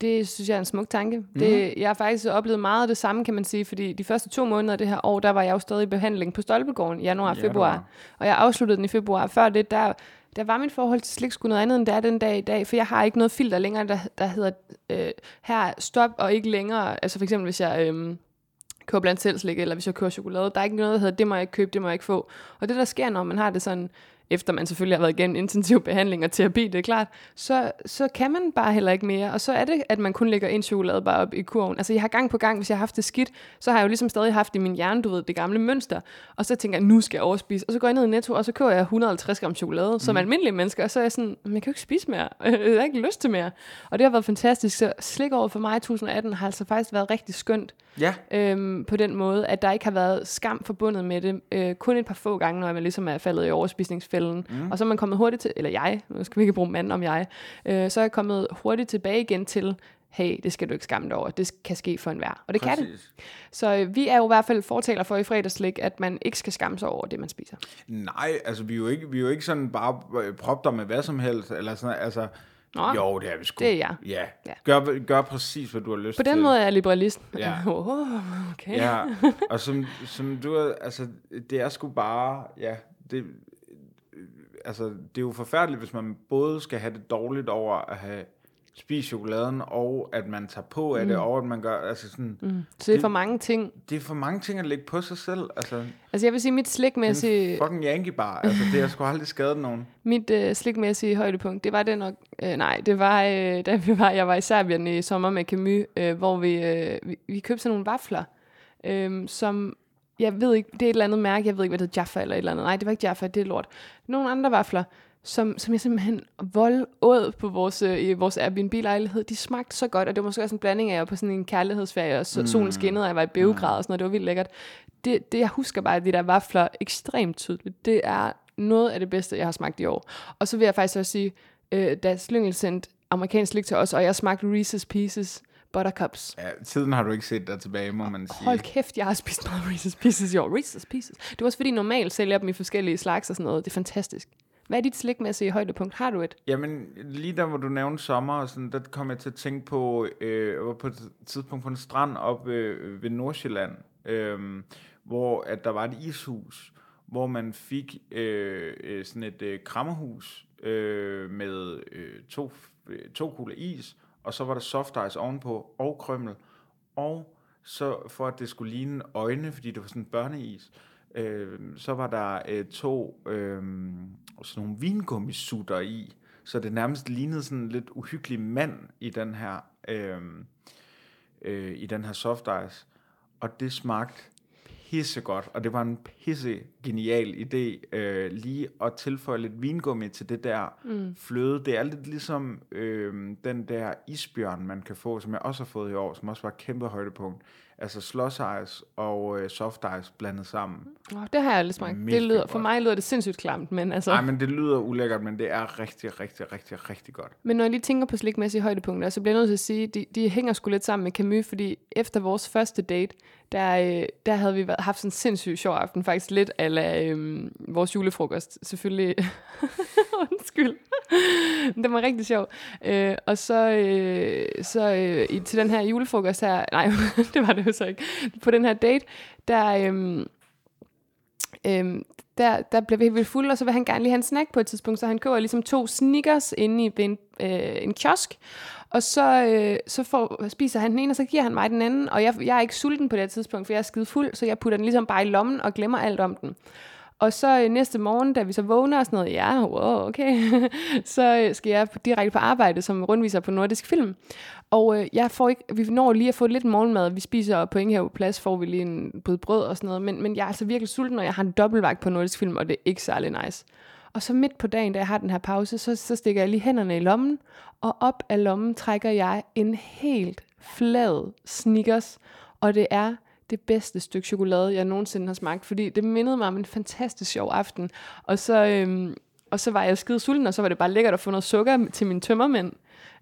Det synes jeg er en smuk tanke. Mhm. Det, jeg har faktisk oplevet meget af det samme, kan man sige, fordi de første to måneder af det her år, der var jeg jo stadig i behandling på Stolpegården januar og februar. Og jeg afsluttede den i februar. Før det, der, der var mit forhold til slik sgu noget andet, end det er den dag i dag, for jeg har ikke noget filter længere, der, der hedder, øh, her stop og ikke længere. Altså for eksempel, hvis jeg... Øh, køber blandt selv slik, eller hvis jeg køber chokolade. Der er ikke noget, der hedder, det må jeg ikke købe, det må jeg ikke få. Og det, der sker, når man har det sådan, efter man selvfølgelig har været igennem intensiv behandling og terapi, det er klart, så, så kan man bare heller ikke mere. Og så er det, at man kun lægger en chokolade bare op i kurven. Altså jeg har gang på gang, hvis jeg har haft det skidt, så har jeg jo ligesom stadig haft i min hjerne, du ved, det gamle mønster. Og så tænker jeg, nu skal jeg overspise. Og så går jeg ned i Netto, og så køber jeg 150 gram chokolade, mm. som almindelige mennesker. Og så er jeg sådan, "Men jeg kan jo ikke spise mere. *laughs* jeg har ikke lyst til mere. Og det har været fantastisk. Så slik over for mig i 2018 har altså faktisk været rigtig skønt Ja, øhm, på den måde, at der ikke har været skam forbundet med det. Øh, kun et par få gange, når man ligesom er faldet i overspisningsfælden. Mm. Og så er man kommet hurtigt til, eller jeg, nu skal vi ikke bruge mand om jeg, øh, så er jeg kommet hurtigt tilbage igen til, hey, det skal du ikke skamme dig over. Det kan ske for enhver. Og det kan det. præcis. Så øh, vi er jo i hvert fald fortaler for i fredagslik, at man ikke skal skamme sig over det, man spiser. Nej, altså vi er jo ikke, vi er jo ikke sådan bare øh, propter med hvad som helst, eller sådan, altså Nå, Jo, det er vi sgu. det er jeg. Ja. Ja. Gør, gør præcis, hvad du har lyst På til. den måde er jeg liberalist. Ja. *laughs* Oh, okay. Ja, og som, som du altså, det er sgu bare, ja, det, altså, det er jo forfærdeligt, hvis man både skal have det dårligt over at have spist chokoladen, og at man tager på af det, og at man gør, altså sådan, mm. Så det er for mange ting. det er for mange ting at lægge på sig selv, altså, Altså jeg vil sige, mit slikmæssige, en fucking Yankee bar, altså, det har sgu aldrig skadet nogen. *laughs* mit øh, slikmæssige højdepunkt, det var det nok, øh, nej, det var, øh, da vi var, jeg var i Serbien i sommer med Camus, øh, hvor vi, øh, vi, vi købte sådan nogle vafler, øh, som, jeg ved ikke, det er et eller andet mærke, jeg ved ikke, hvad det hedder, Jaffa eller et eller andet. Nej, det var ikke Jaffa, det er lort. Nogle andre vafler, som, som jeg simpelthen vold åd på vores, øh, i vores Airbnb-lejlighed. De smagte så godt, og det var måske også en blanding af, at jeg var på sådan en kærlighedsferie, og så, solen skinnede, og jeg var i Beograd og sådan noget. Det var vildt lækkert. Det, det, jeg husker bare, de der vafler ekstremt tydeligt. Det er noget af det bedste, jeg har smagt i år. Og så vil jeg faktisk også sige, øh, da Slyngel sendte amerikansk slik til os, og jeg smagte Reese's Pieces Buttercups. Ja, tiden har du ikke set der tilbage, må man sige. Hold kæft, jeg har spist meget Reese's Pieces i år. Reese's Pieces. Det er også fordi, normalt sælger dem i forskellige slags og sådan noget. Det er fantastisk. Hvad er dit slikmæssige højdepunkt? Har du et? Jamen, lige der, hvor du nævnte sommer, og sådan, der kom jeg til at tænke på, øh, jeg var på et tidspunkt på en strand op øh, ved Nordsjælland, øh, hvor at der var et ishus, hvor man fik øh, øh, sådan et øh, krammerhus øh, med øh, to, øh, to kugler is, og så var der soft ice ovenpå, og krømmel, og så for at det skulle ligne øjne, fordi det var sådan børneis, øh, så var der øh, to øh, sådan nogle vingummisutter i, så det nærmest lignede sådan en lidt uhyggelig mand i den her øh, øh, i den her soft ice. Og det smagte pissegodt, og det var en pisse genial idé øh, lige at tilføje lidt vingummi til det der mm. fløde. Det er lidt ligesom øh, den der isbjørn, man kan få, som jeg også har fået i år, som også var et kæmpe højdepunkt. Altså slush ice og øh, soft ice blandet sammen. Oh, det har jeg aldrig smagt. Det lyder, for mig lyder det sindssygt klamt, men altså... Nej, men det lyder ulækkert, men det er rigtig, rigtig, rigtig, rigtig godt. Men når jeg lige tænker på slikmæssige højdepunkter, så bliver jeg nødt til at sige, de, de hænger sgu lidt sammen med Camus, fordi efter vores første date, der, øh, der havde vi været, haft sådan en sindssygt sjov aften, faktisk lidt ala øh, vores julefrokost, selvfølgelig. *laughs* Undskyld. den var rigtig sjov. Øh, og så, øh, så øh, i, til den her julefrokost her, nej, *laughs* det var det jo så ikke, på den her date, der... Øh, øhm, der, der blev vi helt vildt fulde, og så vil han gerne lige have en snack på et tidspunkt, så han køber ligesom to sneakers inde i ved en, øh, en kiosk, og så, øh, så får, spiser han den ene, og så giver han mig den anden, og jeg, jeg er ikke sulten på det her tidspunkt, for jeg er skide fuld, så jeg putter den ligesom bare i lommen og glemmer alt om den. Og så øh, næste morgen, da vi så vågner og sådan noget, ja, wow, okay, *laughs* så øh, skal jeg direkte på arbejde som rundviser på Nordisk Film. Og øh, jeg får ikke, vi når lige at få lidt morgenmad. Vi spiser på Inghave Plads, får vi lige en bød brød og sådan noget. Men, men jeg er altså virkelig sulten, og jeg har en dobbeltvagt på Nordisk Film, og det er ikke særlig nice. Og så midt på dagen, da jeg har den her pause, så, så stikker jeg lige hænderne i lommen, og op af lommen trækker jeg en helt flad Snickers, og det er det bedste stykke chokolade, jeg nogensinde har smagt, fordi det mindede mig om en fantastisk sjov aften. Og så, øhm, og så var jeg skide sulten, og så var det bare lækkert at få noget sukker til mine tømmermænd.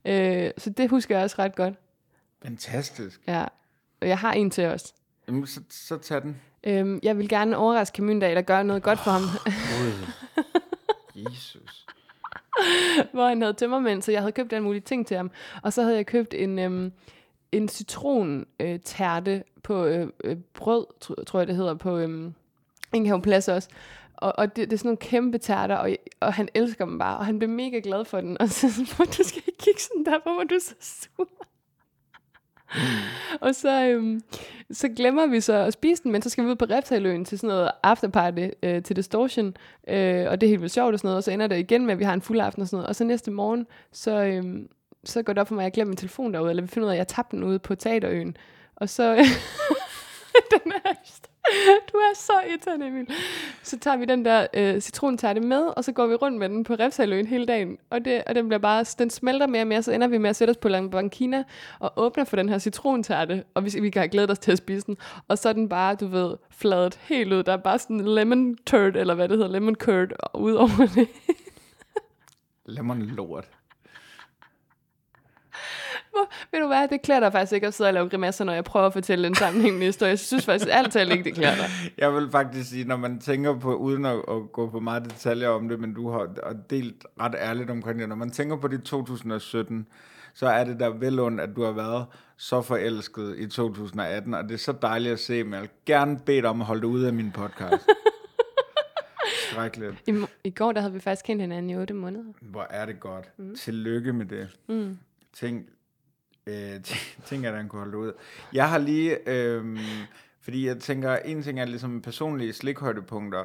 Øh, så det husker jeg også ret godt. Fantastisk. Ja. Og jeg har en til os. Jamen, så, så tag den. Øhm, jeg vil gerne overraske Camus en dag, der gør noget godt for ham. *laughs* Jesus. *laughs* hvor han havde tømmermænd, så jeg havde købt alle mulige ting til ham. Og så havde jeg købt en, øhm, en citron-tærte på øh, øh, brød, tror jeg det hedder, på øhm, Ingenhav Plads også. Og, og det, det er sådan nogle kæmpe tærter, og, og han elsker dem bare, og han blev mega glad for den. Og så sådan, du skal ikke kigge sådan der på, hvor du er så sur og så, øhm, så glemmer vi så at spise den, men så skal vi ud på Reptaløen til sådan noget afterparty øh, til Distortion, øh, og det er helt vildt sjovt og sådan noget, og så ender det igen med, at vi har en fuld aften og sådan noget, og så næste morgen, så, øhm, så går det op for mig, at jeg glemmer min telefon derude, eller vi finder ud af, at jeg tabte den ude på teaterøen, og så... *laughs* den er, *laughs* du er så irriterende, Emil. Så tager vi den der øh, citrontærte med, og så går vi rundt med den på Refsaløen hele dagen. Og, det, og den bliver bare, den smelter mere og mere, så ender vi med at sætte os på La og åbner for den her citrontærte, og vi, vi kan have glædet os til at spise den. Og så er den bare, du ved, fladet helt ud. Der er bare sådan lemon turd, eller hvad det hedder, lemon curd, ud over det. *laughs* Lemon lort. Hvor, ved du hvad, det klæder dig faktisk ikke at sidde og lave grimasser, når jeg prøver at fortælle en sammenhængende historie. Jeg synes faktisk alt ikke, det klæder dig. Jeg vil faktisk sige, når man tænker på, uden at, at gå på meget detaljer om det, men du har delt ret ærligt omkring det, når man tænker på det 2017, så er det der vel ondt, at du har været så forelsket i 2018, og det er så dejligt at se, men jeg vil gerne bede dig om at holde det ude af min podcast. *laughs* Skrækkeligt. I, I går, der havde vi faktisk kendt hinanden i 8 måneder. Hvor er det godt. Mm. Tillykke med det. Mm. Tænk, øh, tæ- tænk, at han kunne holde det ud. Jeg har lige, øh, fordi jeg tænker, en ting er ligesom personlige slikhøjdepunkter,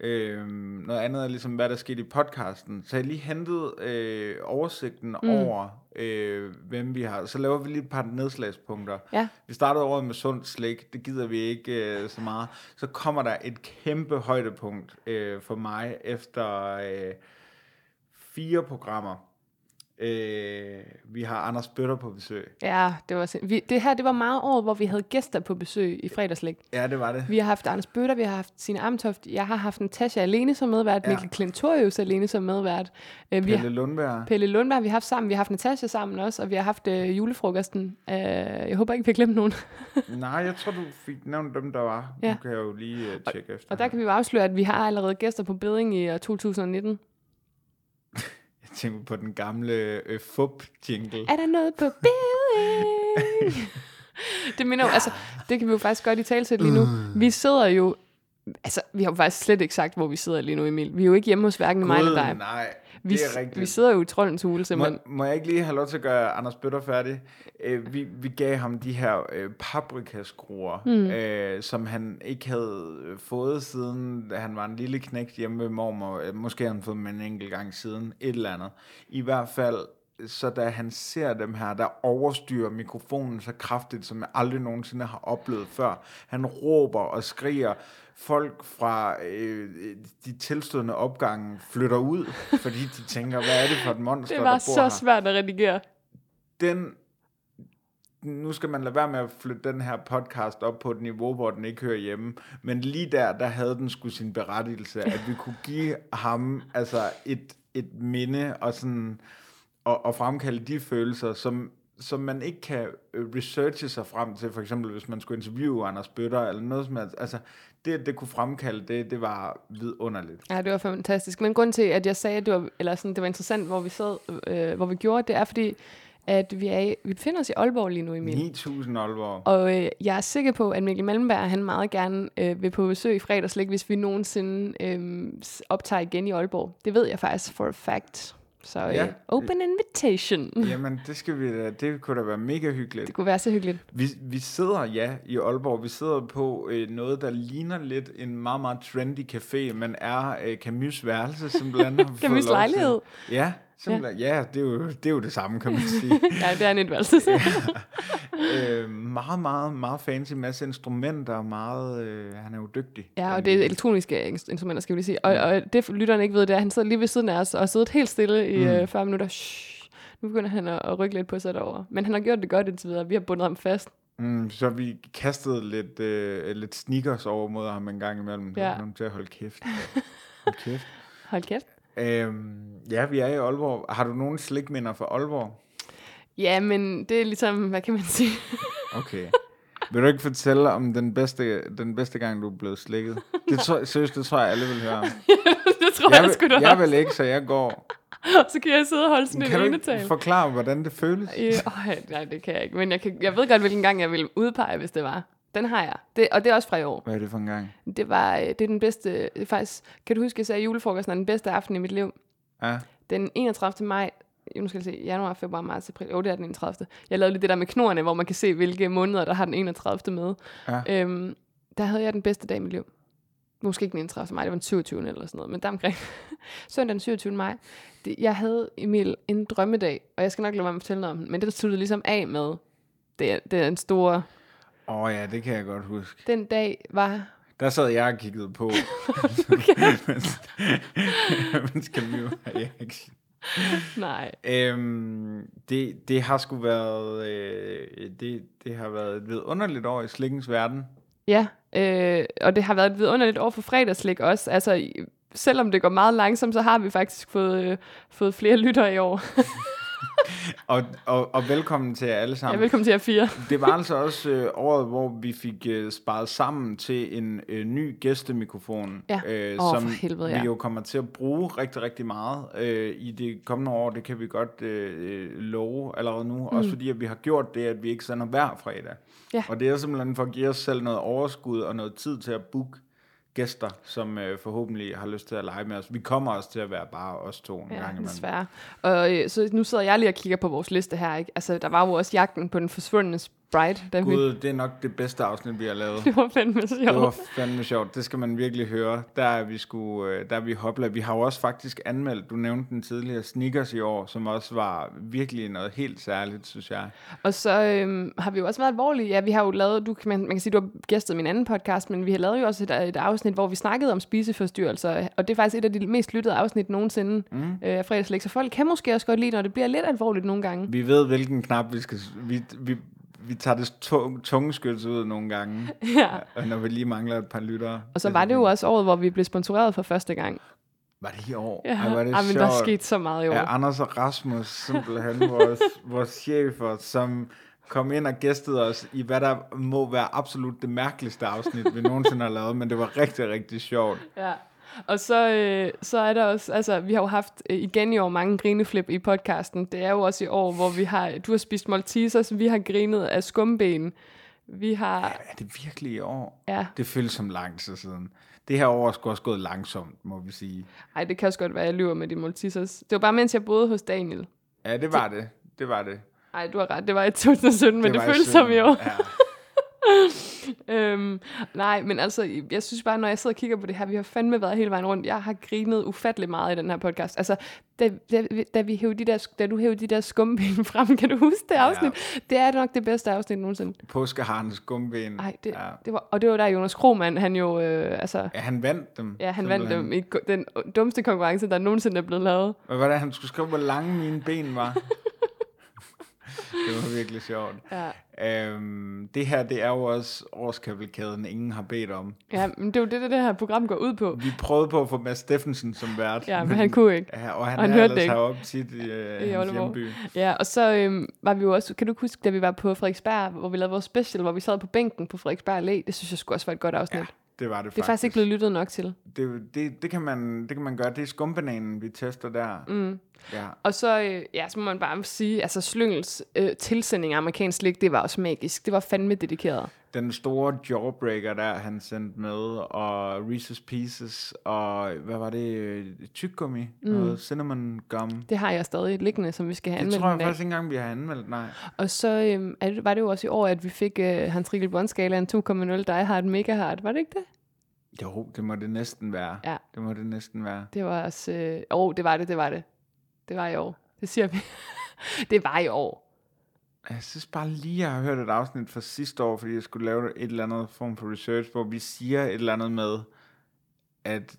øh, noget andet er ligesom, hvad der skete i podcasten. Så jeg lige hentet øh, oversigten mm. over, øh, hvem vi har. Så laver vi lige et par nedslagspunkter. Ja. Vi startede året med sundt slik, det gider vi ikke øh, så meget. Så kommer der et kæmpe højdepunkt øh, for mig efter øh, fire programmer. Øh, vi har Anders Bøtter på besøg. Ja, det var sind- vi, det her det var meget år, hvor vi havde gæster på besøg i fredagslæg. Ja, det var det. Vi har haft Anders Bøtter, vi har haft Signe Amtoft, jeg har haft Natasha alene som medvært, Ja. Mikkel Klintorius alene som medvært. Øh, vi Pelle har, Lundberg. Pelle Lundberg, vi har haft sammen, vi har haft Natasha sammen også, og vi har haft øh, julefrokosten. Øh, jeg håber ikke, vi har glemt nogen. *laughs* Nej, jeg tror, du fik nævnt dem, der var. Ja. Nu kan jeg jo lige uh, tjekke efter. Og der kan vi jo afsløre, at vi har allerede gæster på beding i år 2019. Jeg tænker på den gamle øh, fup-jingle. Er der noget på beding? *laughs* det minder jo, altså, det kan vi jo faktisk godt i tale lige nu. Vi sidder jo, altså, vi har jo faktisk slet ikke sagt, hvor vi sidder lige nu, Emil. Vi er jo ikke hjemme hos hverken mig eller dig. nej, Vi, det er rigtigt. vi sidder jo i troldens hule, Må, simpelthen. må jeg ikke lige have lov til at gøre Anders Bøtter færdig? Øh, vi, vi gav ham de her øh, paprikaskruer, mm. øh, som han ikke havde øh, fået siden, da han var en lille knægt hjemme ved mormor. Øh, Måske har han fået dem en enkelt gang siden, et eller andet. I hvert fald, så da han ser dem her, der overstyrer mikrofonen så kraftigt, som jeg aldrig nogensinde har oplevet før. Han råber og skriger. Folk fra øh, de tilstødende opgange flytter ud, *laughs* fordi de tænker, hvad er det for et monster, Det der var bor så her? svært at redigere. den nu skal man lade være med at flytte den her podcast op på et niveau, hvor den ikke hører hjemme. Men lige der, der havde den sgu sin berettigelse, at vi kunne give ham altså et, et minde og sådan og, og fremkalde de følelser, som, som man ikke kan øh, researche sig frem til, for eksempel hvis man skulle interviewe Anders Bøtter, eller noget som helst. Altså, det, det kunne fremkalde det, det var vidunderligt. Ja, det var fantastisk. Men grunden til, at jeg sagde, at det var, eller sådan, det var interessant, hvor vi sad, øh, hvor vi gjorde det, er fordi, at vi, er i, vi befinder os i Aalborg lige nu, Emil. 9000 Aalborg. Og øh, jeg er sikker på, at Mikkel Malmberg, han meget gerne øh, vil på besøg i fredagslæg, hvis vi nogensinde øh, optager igen i Aalborg. Det ved jeg faktisk for a fact. Så øh, Ja. open invitation. *laughs* Jamen, det, skal vi da, det kunne da være mega hyggeligt. Det kunne være så hyggeligt. Vi, vi sidder, ja, i Aalborg. Vi sidder på øh, noget, der ligner lidt en meget, meget trendy café, men er øh, Camus' værelse, har *laughs* vi fået Camus' lejlighed. Ja, simpelthen. Ja, ja det, er jo, det er jo det samme, kan man *laughs* sige. Ja, det er en indvalgelse. *laughs* øh, meget, meget, meget fancy. Masse instrumenter. Meget, øh, han er jo dygtig. Ja, og det er elektroniske ins- instrumenter, skal vi lige sige. Og, og det lytterne ikke ved, det er, at han sidder lige ved siden af os og har siddet helt stille i mm. øh, 40 minutter. Shh. Nu begynder han at, at rykke lidt på sig derovre. Men han har gjort det godt indtil videre. Vi har bundet ham fast. Mm, så vi kastede lidt, øh, lidt sneakers over mod ham en gang imellem. Så Ja. ja. kom til at holde kæft. *laughs* Hold kæft. Hold kæft. Øhm, ja, vi er i Aalborg. Har du nogle slikminder fra Aalborg? Ja, men det er ligesom, hvad kan man sige? *laughs* Okay. Vil du ikke fortælle om den bedste, den bedste gang, du er blevet slikket? Det tror, *laughs* seriøst, det tror jeg, alle vil høre om. *laughs* det tror jeg, Jeg, vil, du jeg vil ikke, så jeg går. Så kan jeg sidde og holde sådan Kan en du enetal. ikke forklare, hvordan det føles? Øh, åh, nej, det kan jeg ikke. Men jeg, kan, jeg ved godt, hvilken gang jeg ville udpege, hvis det var. Den har jeg. Det, og det er også fra i år. Hvad er det for en gang? Det var øh, det er den bedste, faktisk, kan du huske, jeg sagde, at julefrokosten er den bedste aften i mit liv. Ja. Den 31. maj, nu skal jeg se, januar, februar, marts, april, jo, det er den 31. Jeg lavede lige det der med knorene, hvor man kan se, hvilke måneder, der har den 31. med. Ja. Øhm, der havde jeg den bedste dag i mit liv. Måske ikke den 31. maj, det var den 27. eller sådan noget, men der omkring. *laughs* Søndag den 27. maj. Det, jeg havde, Emil, en drømmedag, og jeg skal nok lade være med at fortælle noget om den, men det sluttede ligesom af med, det, er- det er en store, Åh oh, ja, det kan jeg godt huske. den dag var Der sad jeg og kiggede på. mens, mens Camille og Erik. Nej. Øhm, det, det har sgu været, øh, det, det har været et vidunderligt år i slikkens verden. Ja, øh, og det har været et vidunderligt år for fredagslik også. Altså, selvom det går meget langsomt, så har vi faktisk fået, øh, fået flere lyttere i år. *laughs* *laughs* og, og, og velkommen til jer alle Ja, sammen. velkommen til jer fire. Det var altså også øh, året, hvor vi fik øh, sparet sammen til en øh, ny gæstemikrofon, Ja. øh, Åh, som helvede, ja. vi jo kommer til at bruge rigtig, rigtig meget øh, i det kommende år. Det kan vi godt øh, øh, love allerede nu. Mm. Også fordi, at vi har gjort det, at vi ikke sender hver fredag. Ja. Og det er simpelthen for at give os selv noget overskud og noget tid til at booke gæster, som øh, forhåbentlig har lyst til at lege med os. Vi kommer også til at være bare os to en Ja, gang imellem. desværre. Og øh, så nu sidder jeg lige og kigger på vores liste her. Ikke? Altså, der var jo også jagten på den forsvundne Da vi, Gud, det er nok det bedste afsnit, vi har lavet. *laughs* det var fandme Det var sjovt. fandme sjovt. Det skal man virkelig høre. Der er vi, sgu, øh, der er vi hopla. Vi har jo også faktisk anmeldt, du nævnte den tidligere, Sneakers i år, som også var virkelig noget helt særligt, synes jeg. Og så øhm, har vi jo også været alvorlige. Ja, vi har jo lavet, du, kan- man, man kan sige, du har gæstet min anden podcast, men vi har lavet jo også et, et afsnit, hvor vi snakkede om spiseforstyrrelser. Og det er faktisk et af de mest lyttede afsnit nogensinde mm. øh, fredagslæg. Så folk kan måske også godt lide, når det bliver lidt alvorligt nogle gange. Vi ved, hvilken knap vi skal... Vi, vi, vi tager det tung, tungeskyts ud nogle gange, *laughs* Ja. og når vi lige mangler et par lyttere. Og så var det jo også året, hvor vi blev sponsoreret for første gang. Var det i år? Ja, Ej, var det Ej, men sjovt. der er sket så meget i år. Ja, Anders og Rasmus, simpelthen *laughs* vores, vores chefer, som kom ind og gæstede os i, hvad der må være absolut det mærkeligste afsnit, vi nogensinde har lavet, men det var rigtig, rigtig sjovt. Ja. Og så, øh, så er der også, altså vi har jo haft øh, igen i år mange grineflip i podcasten. Det er jo også i år, hvor vi har, du har spist Maltesers, vi har grinet af skumben. Vi har, Er det virkelig i år? ja, Det føles som lang tid siden. Det her år er også gået langsomt, må vi sige. ej det kan også godt være, jeg lyver med de Maltesers. Det var bare mens jeg boede hos Daniel. Ja, det var det. Det var det. Ej, du har ret, det var i 2017, men det, var det føles som i 17. år. Ja. *laughs* Øhm, nej, men altså, jeg synes bare, når jeg sidder og kigger på det her, vi har fandme været hele vejen rundt. Jeg har grinet ufattelig meget i den her podcast. Altså, da, da, da, vi hævde de der, da du hævde de der skumben frem, kan du huske det afsnit? Det er nok det bedste afsnit nogensinde. Påskeharens gumben. Nej, det, Ja. det var, og det var der Jonas Krohmann, han jo, øh, altså, ja, han vandt dem. ja, han vandt dem i den dummeste konkurrence, der nogensinde er blevet lavet. Hvad var det, han skulle skrive, hvor lange mine ben var? *laughs* det var virkelig sjovt. Ja. Øhm, det her, det er jo også årskavalkaden, ingen har bedt om. Ja, men det er jo det, det, her program går ud på. Vi prøvede på at få Mads Steffensen som vært. Ja, men han kunne ikke. Ja, og han, Og han er hørte ellers heroppe tit i, øh, I hans hjemby. Ja, og så øhm, var vi jo også, kan du huske, da vi var på Frederiksberg, hvor vi lavede vores special, hvor vi sad på bænken på Frederiksberg Allé, det synes jeg skulle også var et godt afsnit. Ja, det var det det er faktisk ikke blevet lyttet nok til. Det, det, det, kan man, det kan man gøre. Det er skumbananen, vi tester der. Mm. Ja. Og så, øh, ja, så må man bare sige, altså Slyngels øh, tilsending af amerikansk slik, det var også magisk. Det var fandme dedikeret. Den store jawbreaker der, han sendte med, og Reese's Pieces, og hvad var det? øh, Tyggegummi? Mm. Noget cinnamon gum. Det har jeg stadig liggende, som vi skal have Det anmeldt tror jeg faktisk ikke engang, vi har anmeldt, nej. Og så øh, er det, var det jo også i år, at vi fik øh, Hans Rikkel Bond-skalaen 2.0 Die Hard Mega Hard. Var det ikke det? Jo, det må det næsten være. Ja. Det må det næsten være. Det var også... Øh, oh, det var det, det var det. Det var i år. Det siger vi. *laughs* det var i år. Jeg synes bare lige, jeg har hørt et afsnit fra sidste år, fordi jeg skulle lave et eller andet form for research, hvor vi siger et eller andet med, at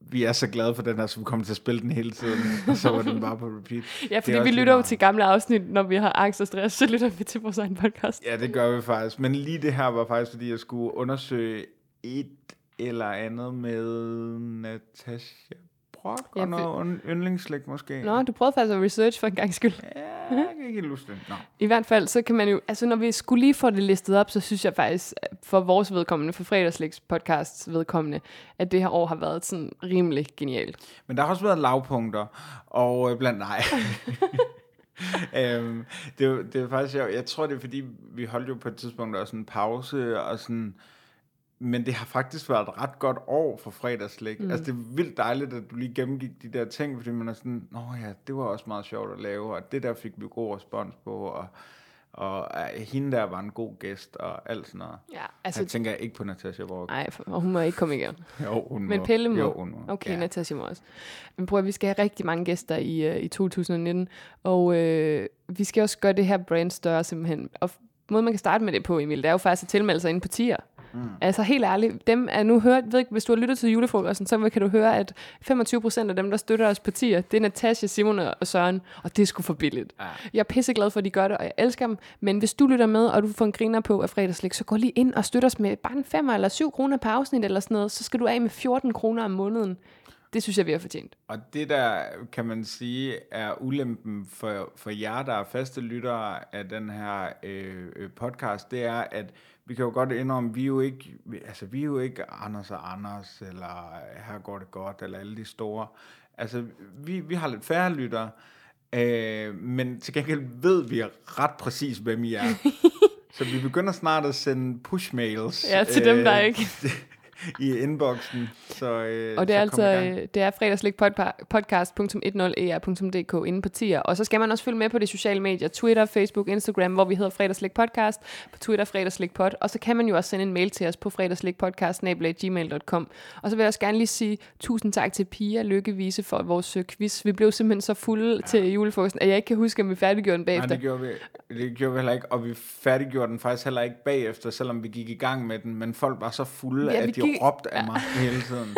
vi er så glade for den her, så vi kommer til at spille den hele tiden, *laughs* og så var den bare på repeat. Ja, fordi vi lytter jo til gamle afsnit, når vi har angst og stress, så lytter vi til vores egen podcast. Ja, det gør vi faktisk. Men lige det her var faktisk, fordi jeg skulle undersøge et eller andet med Natasha Brock Ja, og noget ja, yndlingsslik måske. Nå, du prøvede faktisk at research for en gang skyld. Ja, jeg kan ikke helt det. Nå. I hvert fald, så kan man jo, altså når vi skulle lige få det listet op, så synes jeg faktisk, for vores vedkommende, for fredagslægs podcasts vedkommende, at det her år har været sådan rimelig genialt. Men der har også været lavpunkter, og øh, blandt nej. *laughs* øhm, det, er det er faktisk sjovt. Jeg tror, det er fordi, vi holdt jo på et tidspunkt også en pause, og sådan, men det har faktisk været et ret godt år for fredagslæg. Mm. Altså, det er vildt dejligt, at du lige gennemgik de der ting, fordi man er sådan, nå ja, det var også meget sjovt at lave, og det der fik vi god respons på, og, og uh, hende der var en god gæst, og alt sådan noget. Ja, Altså, jeg tænker ikke på Natasha Borg. nej, og hun må ikke komme igen. *laughs* Jo, hun Men må. Pelle må. Jo, hun må. Okay, ja. Natasha må også. Men prøv at, vi skal have rigtig mange gæster i, uh, i 2019, og øh, vi skal også gøre det her brand større simpelthen. Og måden, man kan starte med det på, Emil, det er jo faktisk at tilmelde sig ind på tier. Mm. Altså helt ærligt, dem er nu hørt, ved ikke, hvis du har lyttet til julefrokosten, så kan du høre, at 25% af dem, der støtter os på tier, det er Natasha, Simon og Søren, og det er sgu for billigt. Ja. Jeg er pisseglad for, at de gør det, og jeg elsker dem, men hvis du lytter med, og du får en griner på af fredagslæg, så gå lige ind og støt os med bare en 5 eller 7 kroner per afsnit eller sådan noget, så skal du af med 14 kroner om måneden. Det synes jeg, vi har fortjent. Og det der, kan man sige, er ulempen for, for jer, der er faste lyttere af den her øh, øh, podcast, det er, at vi kan jo godt indrømme, vi er jo ikke, altså, vi er jo ikke Anders og Anders, eller her går det godt, eller alle de store. Altså, vi, vi har lidt færre lyttere, øh, men til gengæld ved vi ret præcis, hvem I er. *laughs* Så vi begynder snart at sende push-mails. Ja, til dem, der ikke- *laughs* I inboxen. Så, øh, Og det er altså det er fredagslikpodcast.10er.dk inde på tier. Og så skal man også følge med på de sociale medier, Twitter, Facebook, Instagram, hvor vi hedder Fredagslik Podcast, på Twitter Fredagslik Pod. Og så kan man jo også sende en mail til os på fredagslikpodcast.gmail.com. Og så vil jeg også gerne lige sige tusind tak til Pia Lykkevise for vores øh, quiz. Vi blev simpelthen så fulde ja. til julefrokosten, at jeg ikke kan huske, om vi færdiggjorde den Nej, bagefter. det gjorde, vi, det gjorde vi heller ikke, og vi færdiggjorde den faktisk heller ikke bagefter, selvom vi gik i gang med den, men folk var så fulde, Ja, at de gik- råbte af mig hele tiden.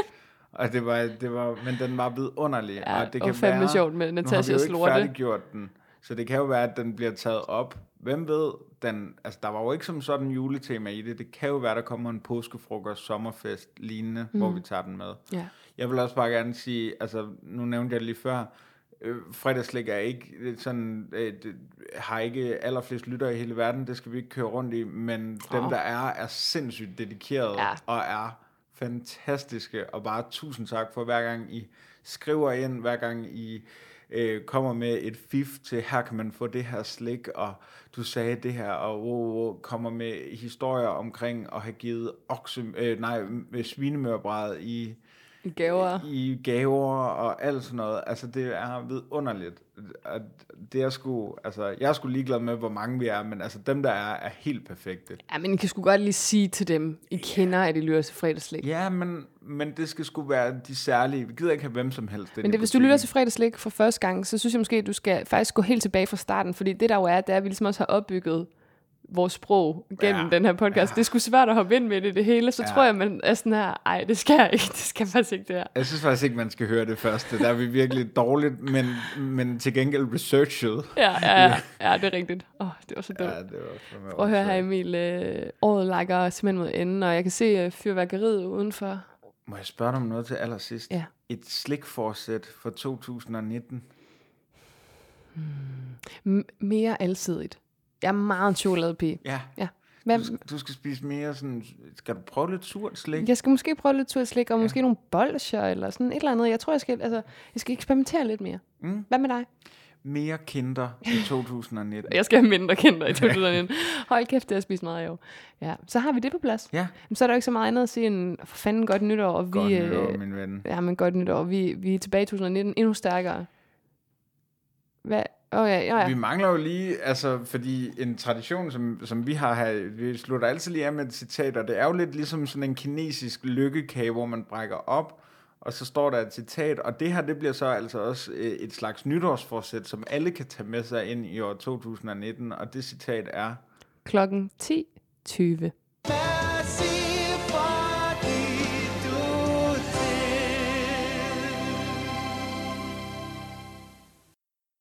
Og det var, det var, men den var vidunderlig. Ja, og det og kan fandme være, sjovt med Nu har vi Natashas jo ikke lorte. færdiggjort den, så det kan jo være, at den bliver taget op. Hvem ved, den, altså der var jo ikke som sådan juletema i det. Det kan jo være, der kommer en påskefrokost, sommerfest, lignende, mm. hvor vi tager den med. Ja. Jeg vil også bare gerne sige, altså nu nævnte jeg det lige før, øh, fredagslæg er ikke sådan, øh, det, har ikke allerflest lyttere i hele verden, det skal vi ikke køre rundt i, men dem Åh. der er, er sindssygt dedikerede Ja. og er fantastiske, og bare tusind tak for hver gang I skriver ind, hver gang I øh, kommer med et fif til, her kan man få det her slik, og du sagde det her, og wow, wow, kommer med historier omkring at have givet okse, øh, nej, med svinemørbræd i Gaver. i gaver og alt sådan noget. Altså, det er vidunderligt. At det er sgu, altså, jeg er sgu ligeglad med, hvor mange vi er, men altså, dem, der er, er helt perfekte. Ja, men I kan sgu godt lige sige til dem, I kender, at I lytter til fredagslik. Ja, men, men det skal sgu være de særlige. Vi gider ikke have hvem som helst. Men det, hvis du lytter til fredagslik for første gang, så synes jeg måske, at du skal faktisk gå helt tilbage fra starten, fordi det der jo er, det er, at vi ligesom også har opbygget vores sprog gennem ja. Den her podcast. Ja. Det sgu svært at hoppe ind med det, i det hele, så ja. Tror jeg, man er sådan her, ej, det skal jeg ikke, *laughs* det skal faktisk ikke det her. Jeg synes faktisk ikke, man skal høre det første. Der er vi virkelig dårligt, men, men til gengæld researchet. Ja, ja, ja, ja det er rigtigt. Åh, oh, det var så dumt. Ja, det var Prøv at høre her. Emil. Øh, året lakker simpelthen mod enden, og jeg kan se øh, fyrværkeriet udenfor. Må jeg spørge dig om noget til allersidst? Ja. Et slikforsæt for 2019. M- mere alsidigt. Jeg er meget en chokoladepige. Ja. Ja. Hvad, Du, skal, du skal spise mere sådan... Skal du prøve lidt surt slik? jeg skal måske prøve lidt tur slik, og måske nogle bolcher, eller sådan et eller andet. Jeg tror, jeg skal, altså, jeg skal eksperimentere lidt mere. Mm. Hvad med dig? Mere kinder i *laughs* 2019. Jeg skal have mindre kinder i 2019. Hold kæft, det har spist meget jo. Ja, så har vi det på plads. Ja. Men så er der jo ikke så meget andet at sige end, for fanden godt nytår. Og Godt vi, nytår, øh, min ven. Ja, men godt nytår. Vi, vi er tilbage i 2019 endnu stærkere. Hvad? Oh, ja, ja, ja. Vi mangler jo lige, altså, fordi en tradition, som, som vi har her, vi slutter altid lige af med et citat, og det er jo lidt ligesom sådan en kinesisk lykkekage, hvor man brækker op, og så står der et citat, og det her, det bliver så altså også øh, et slags nytårsforsæt, som alle kan tage med sig ind i år 2019, og det citat er, Klokken 10.20. Massive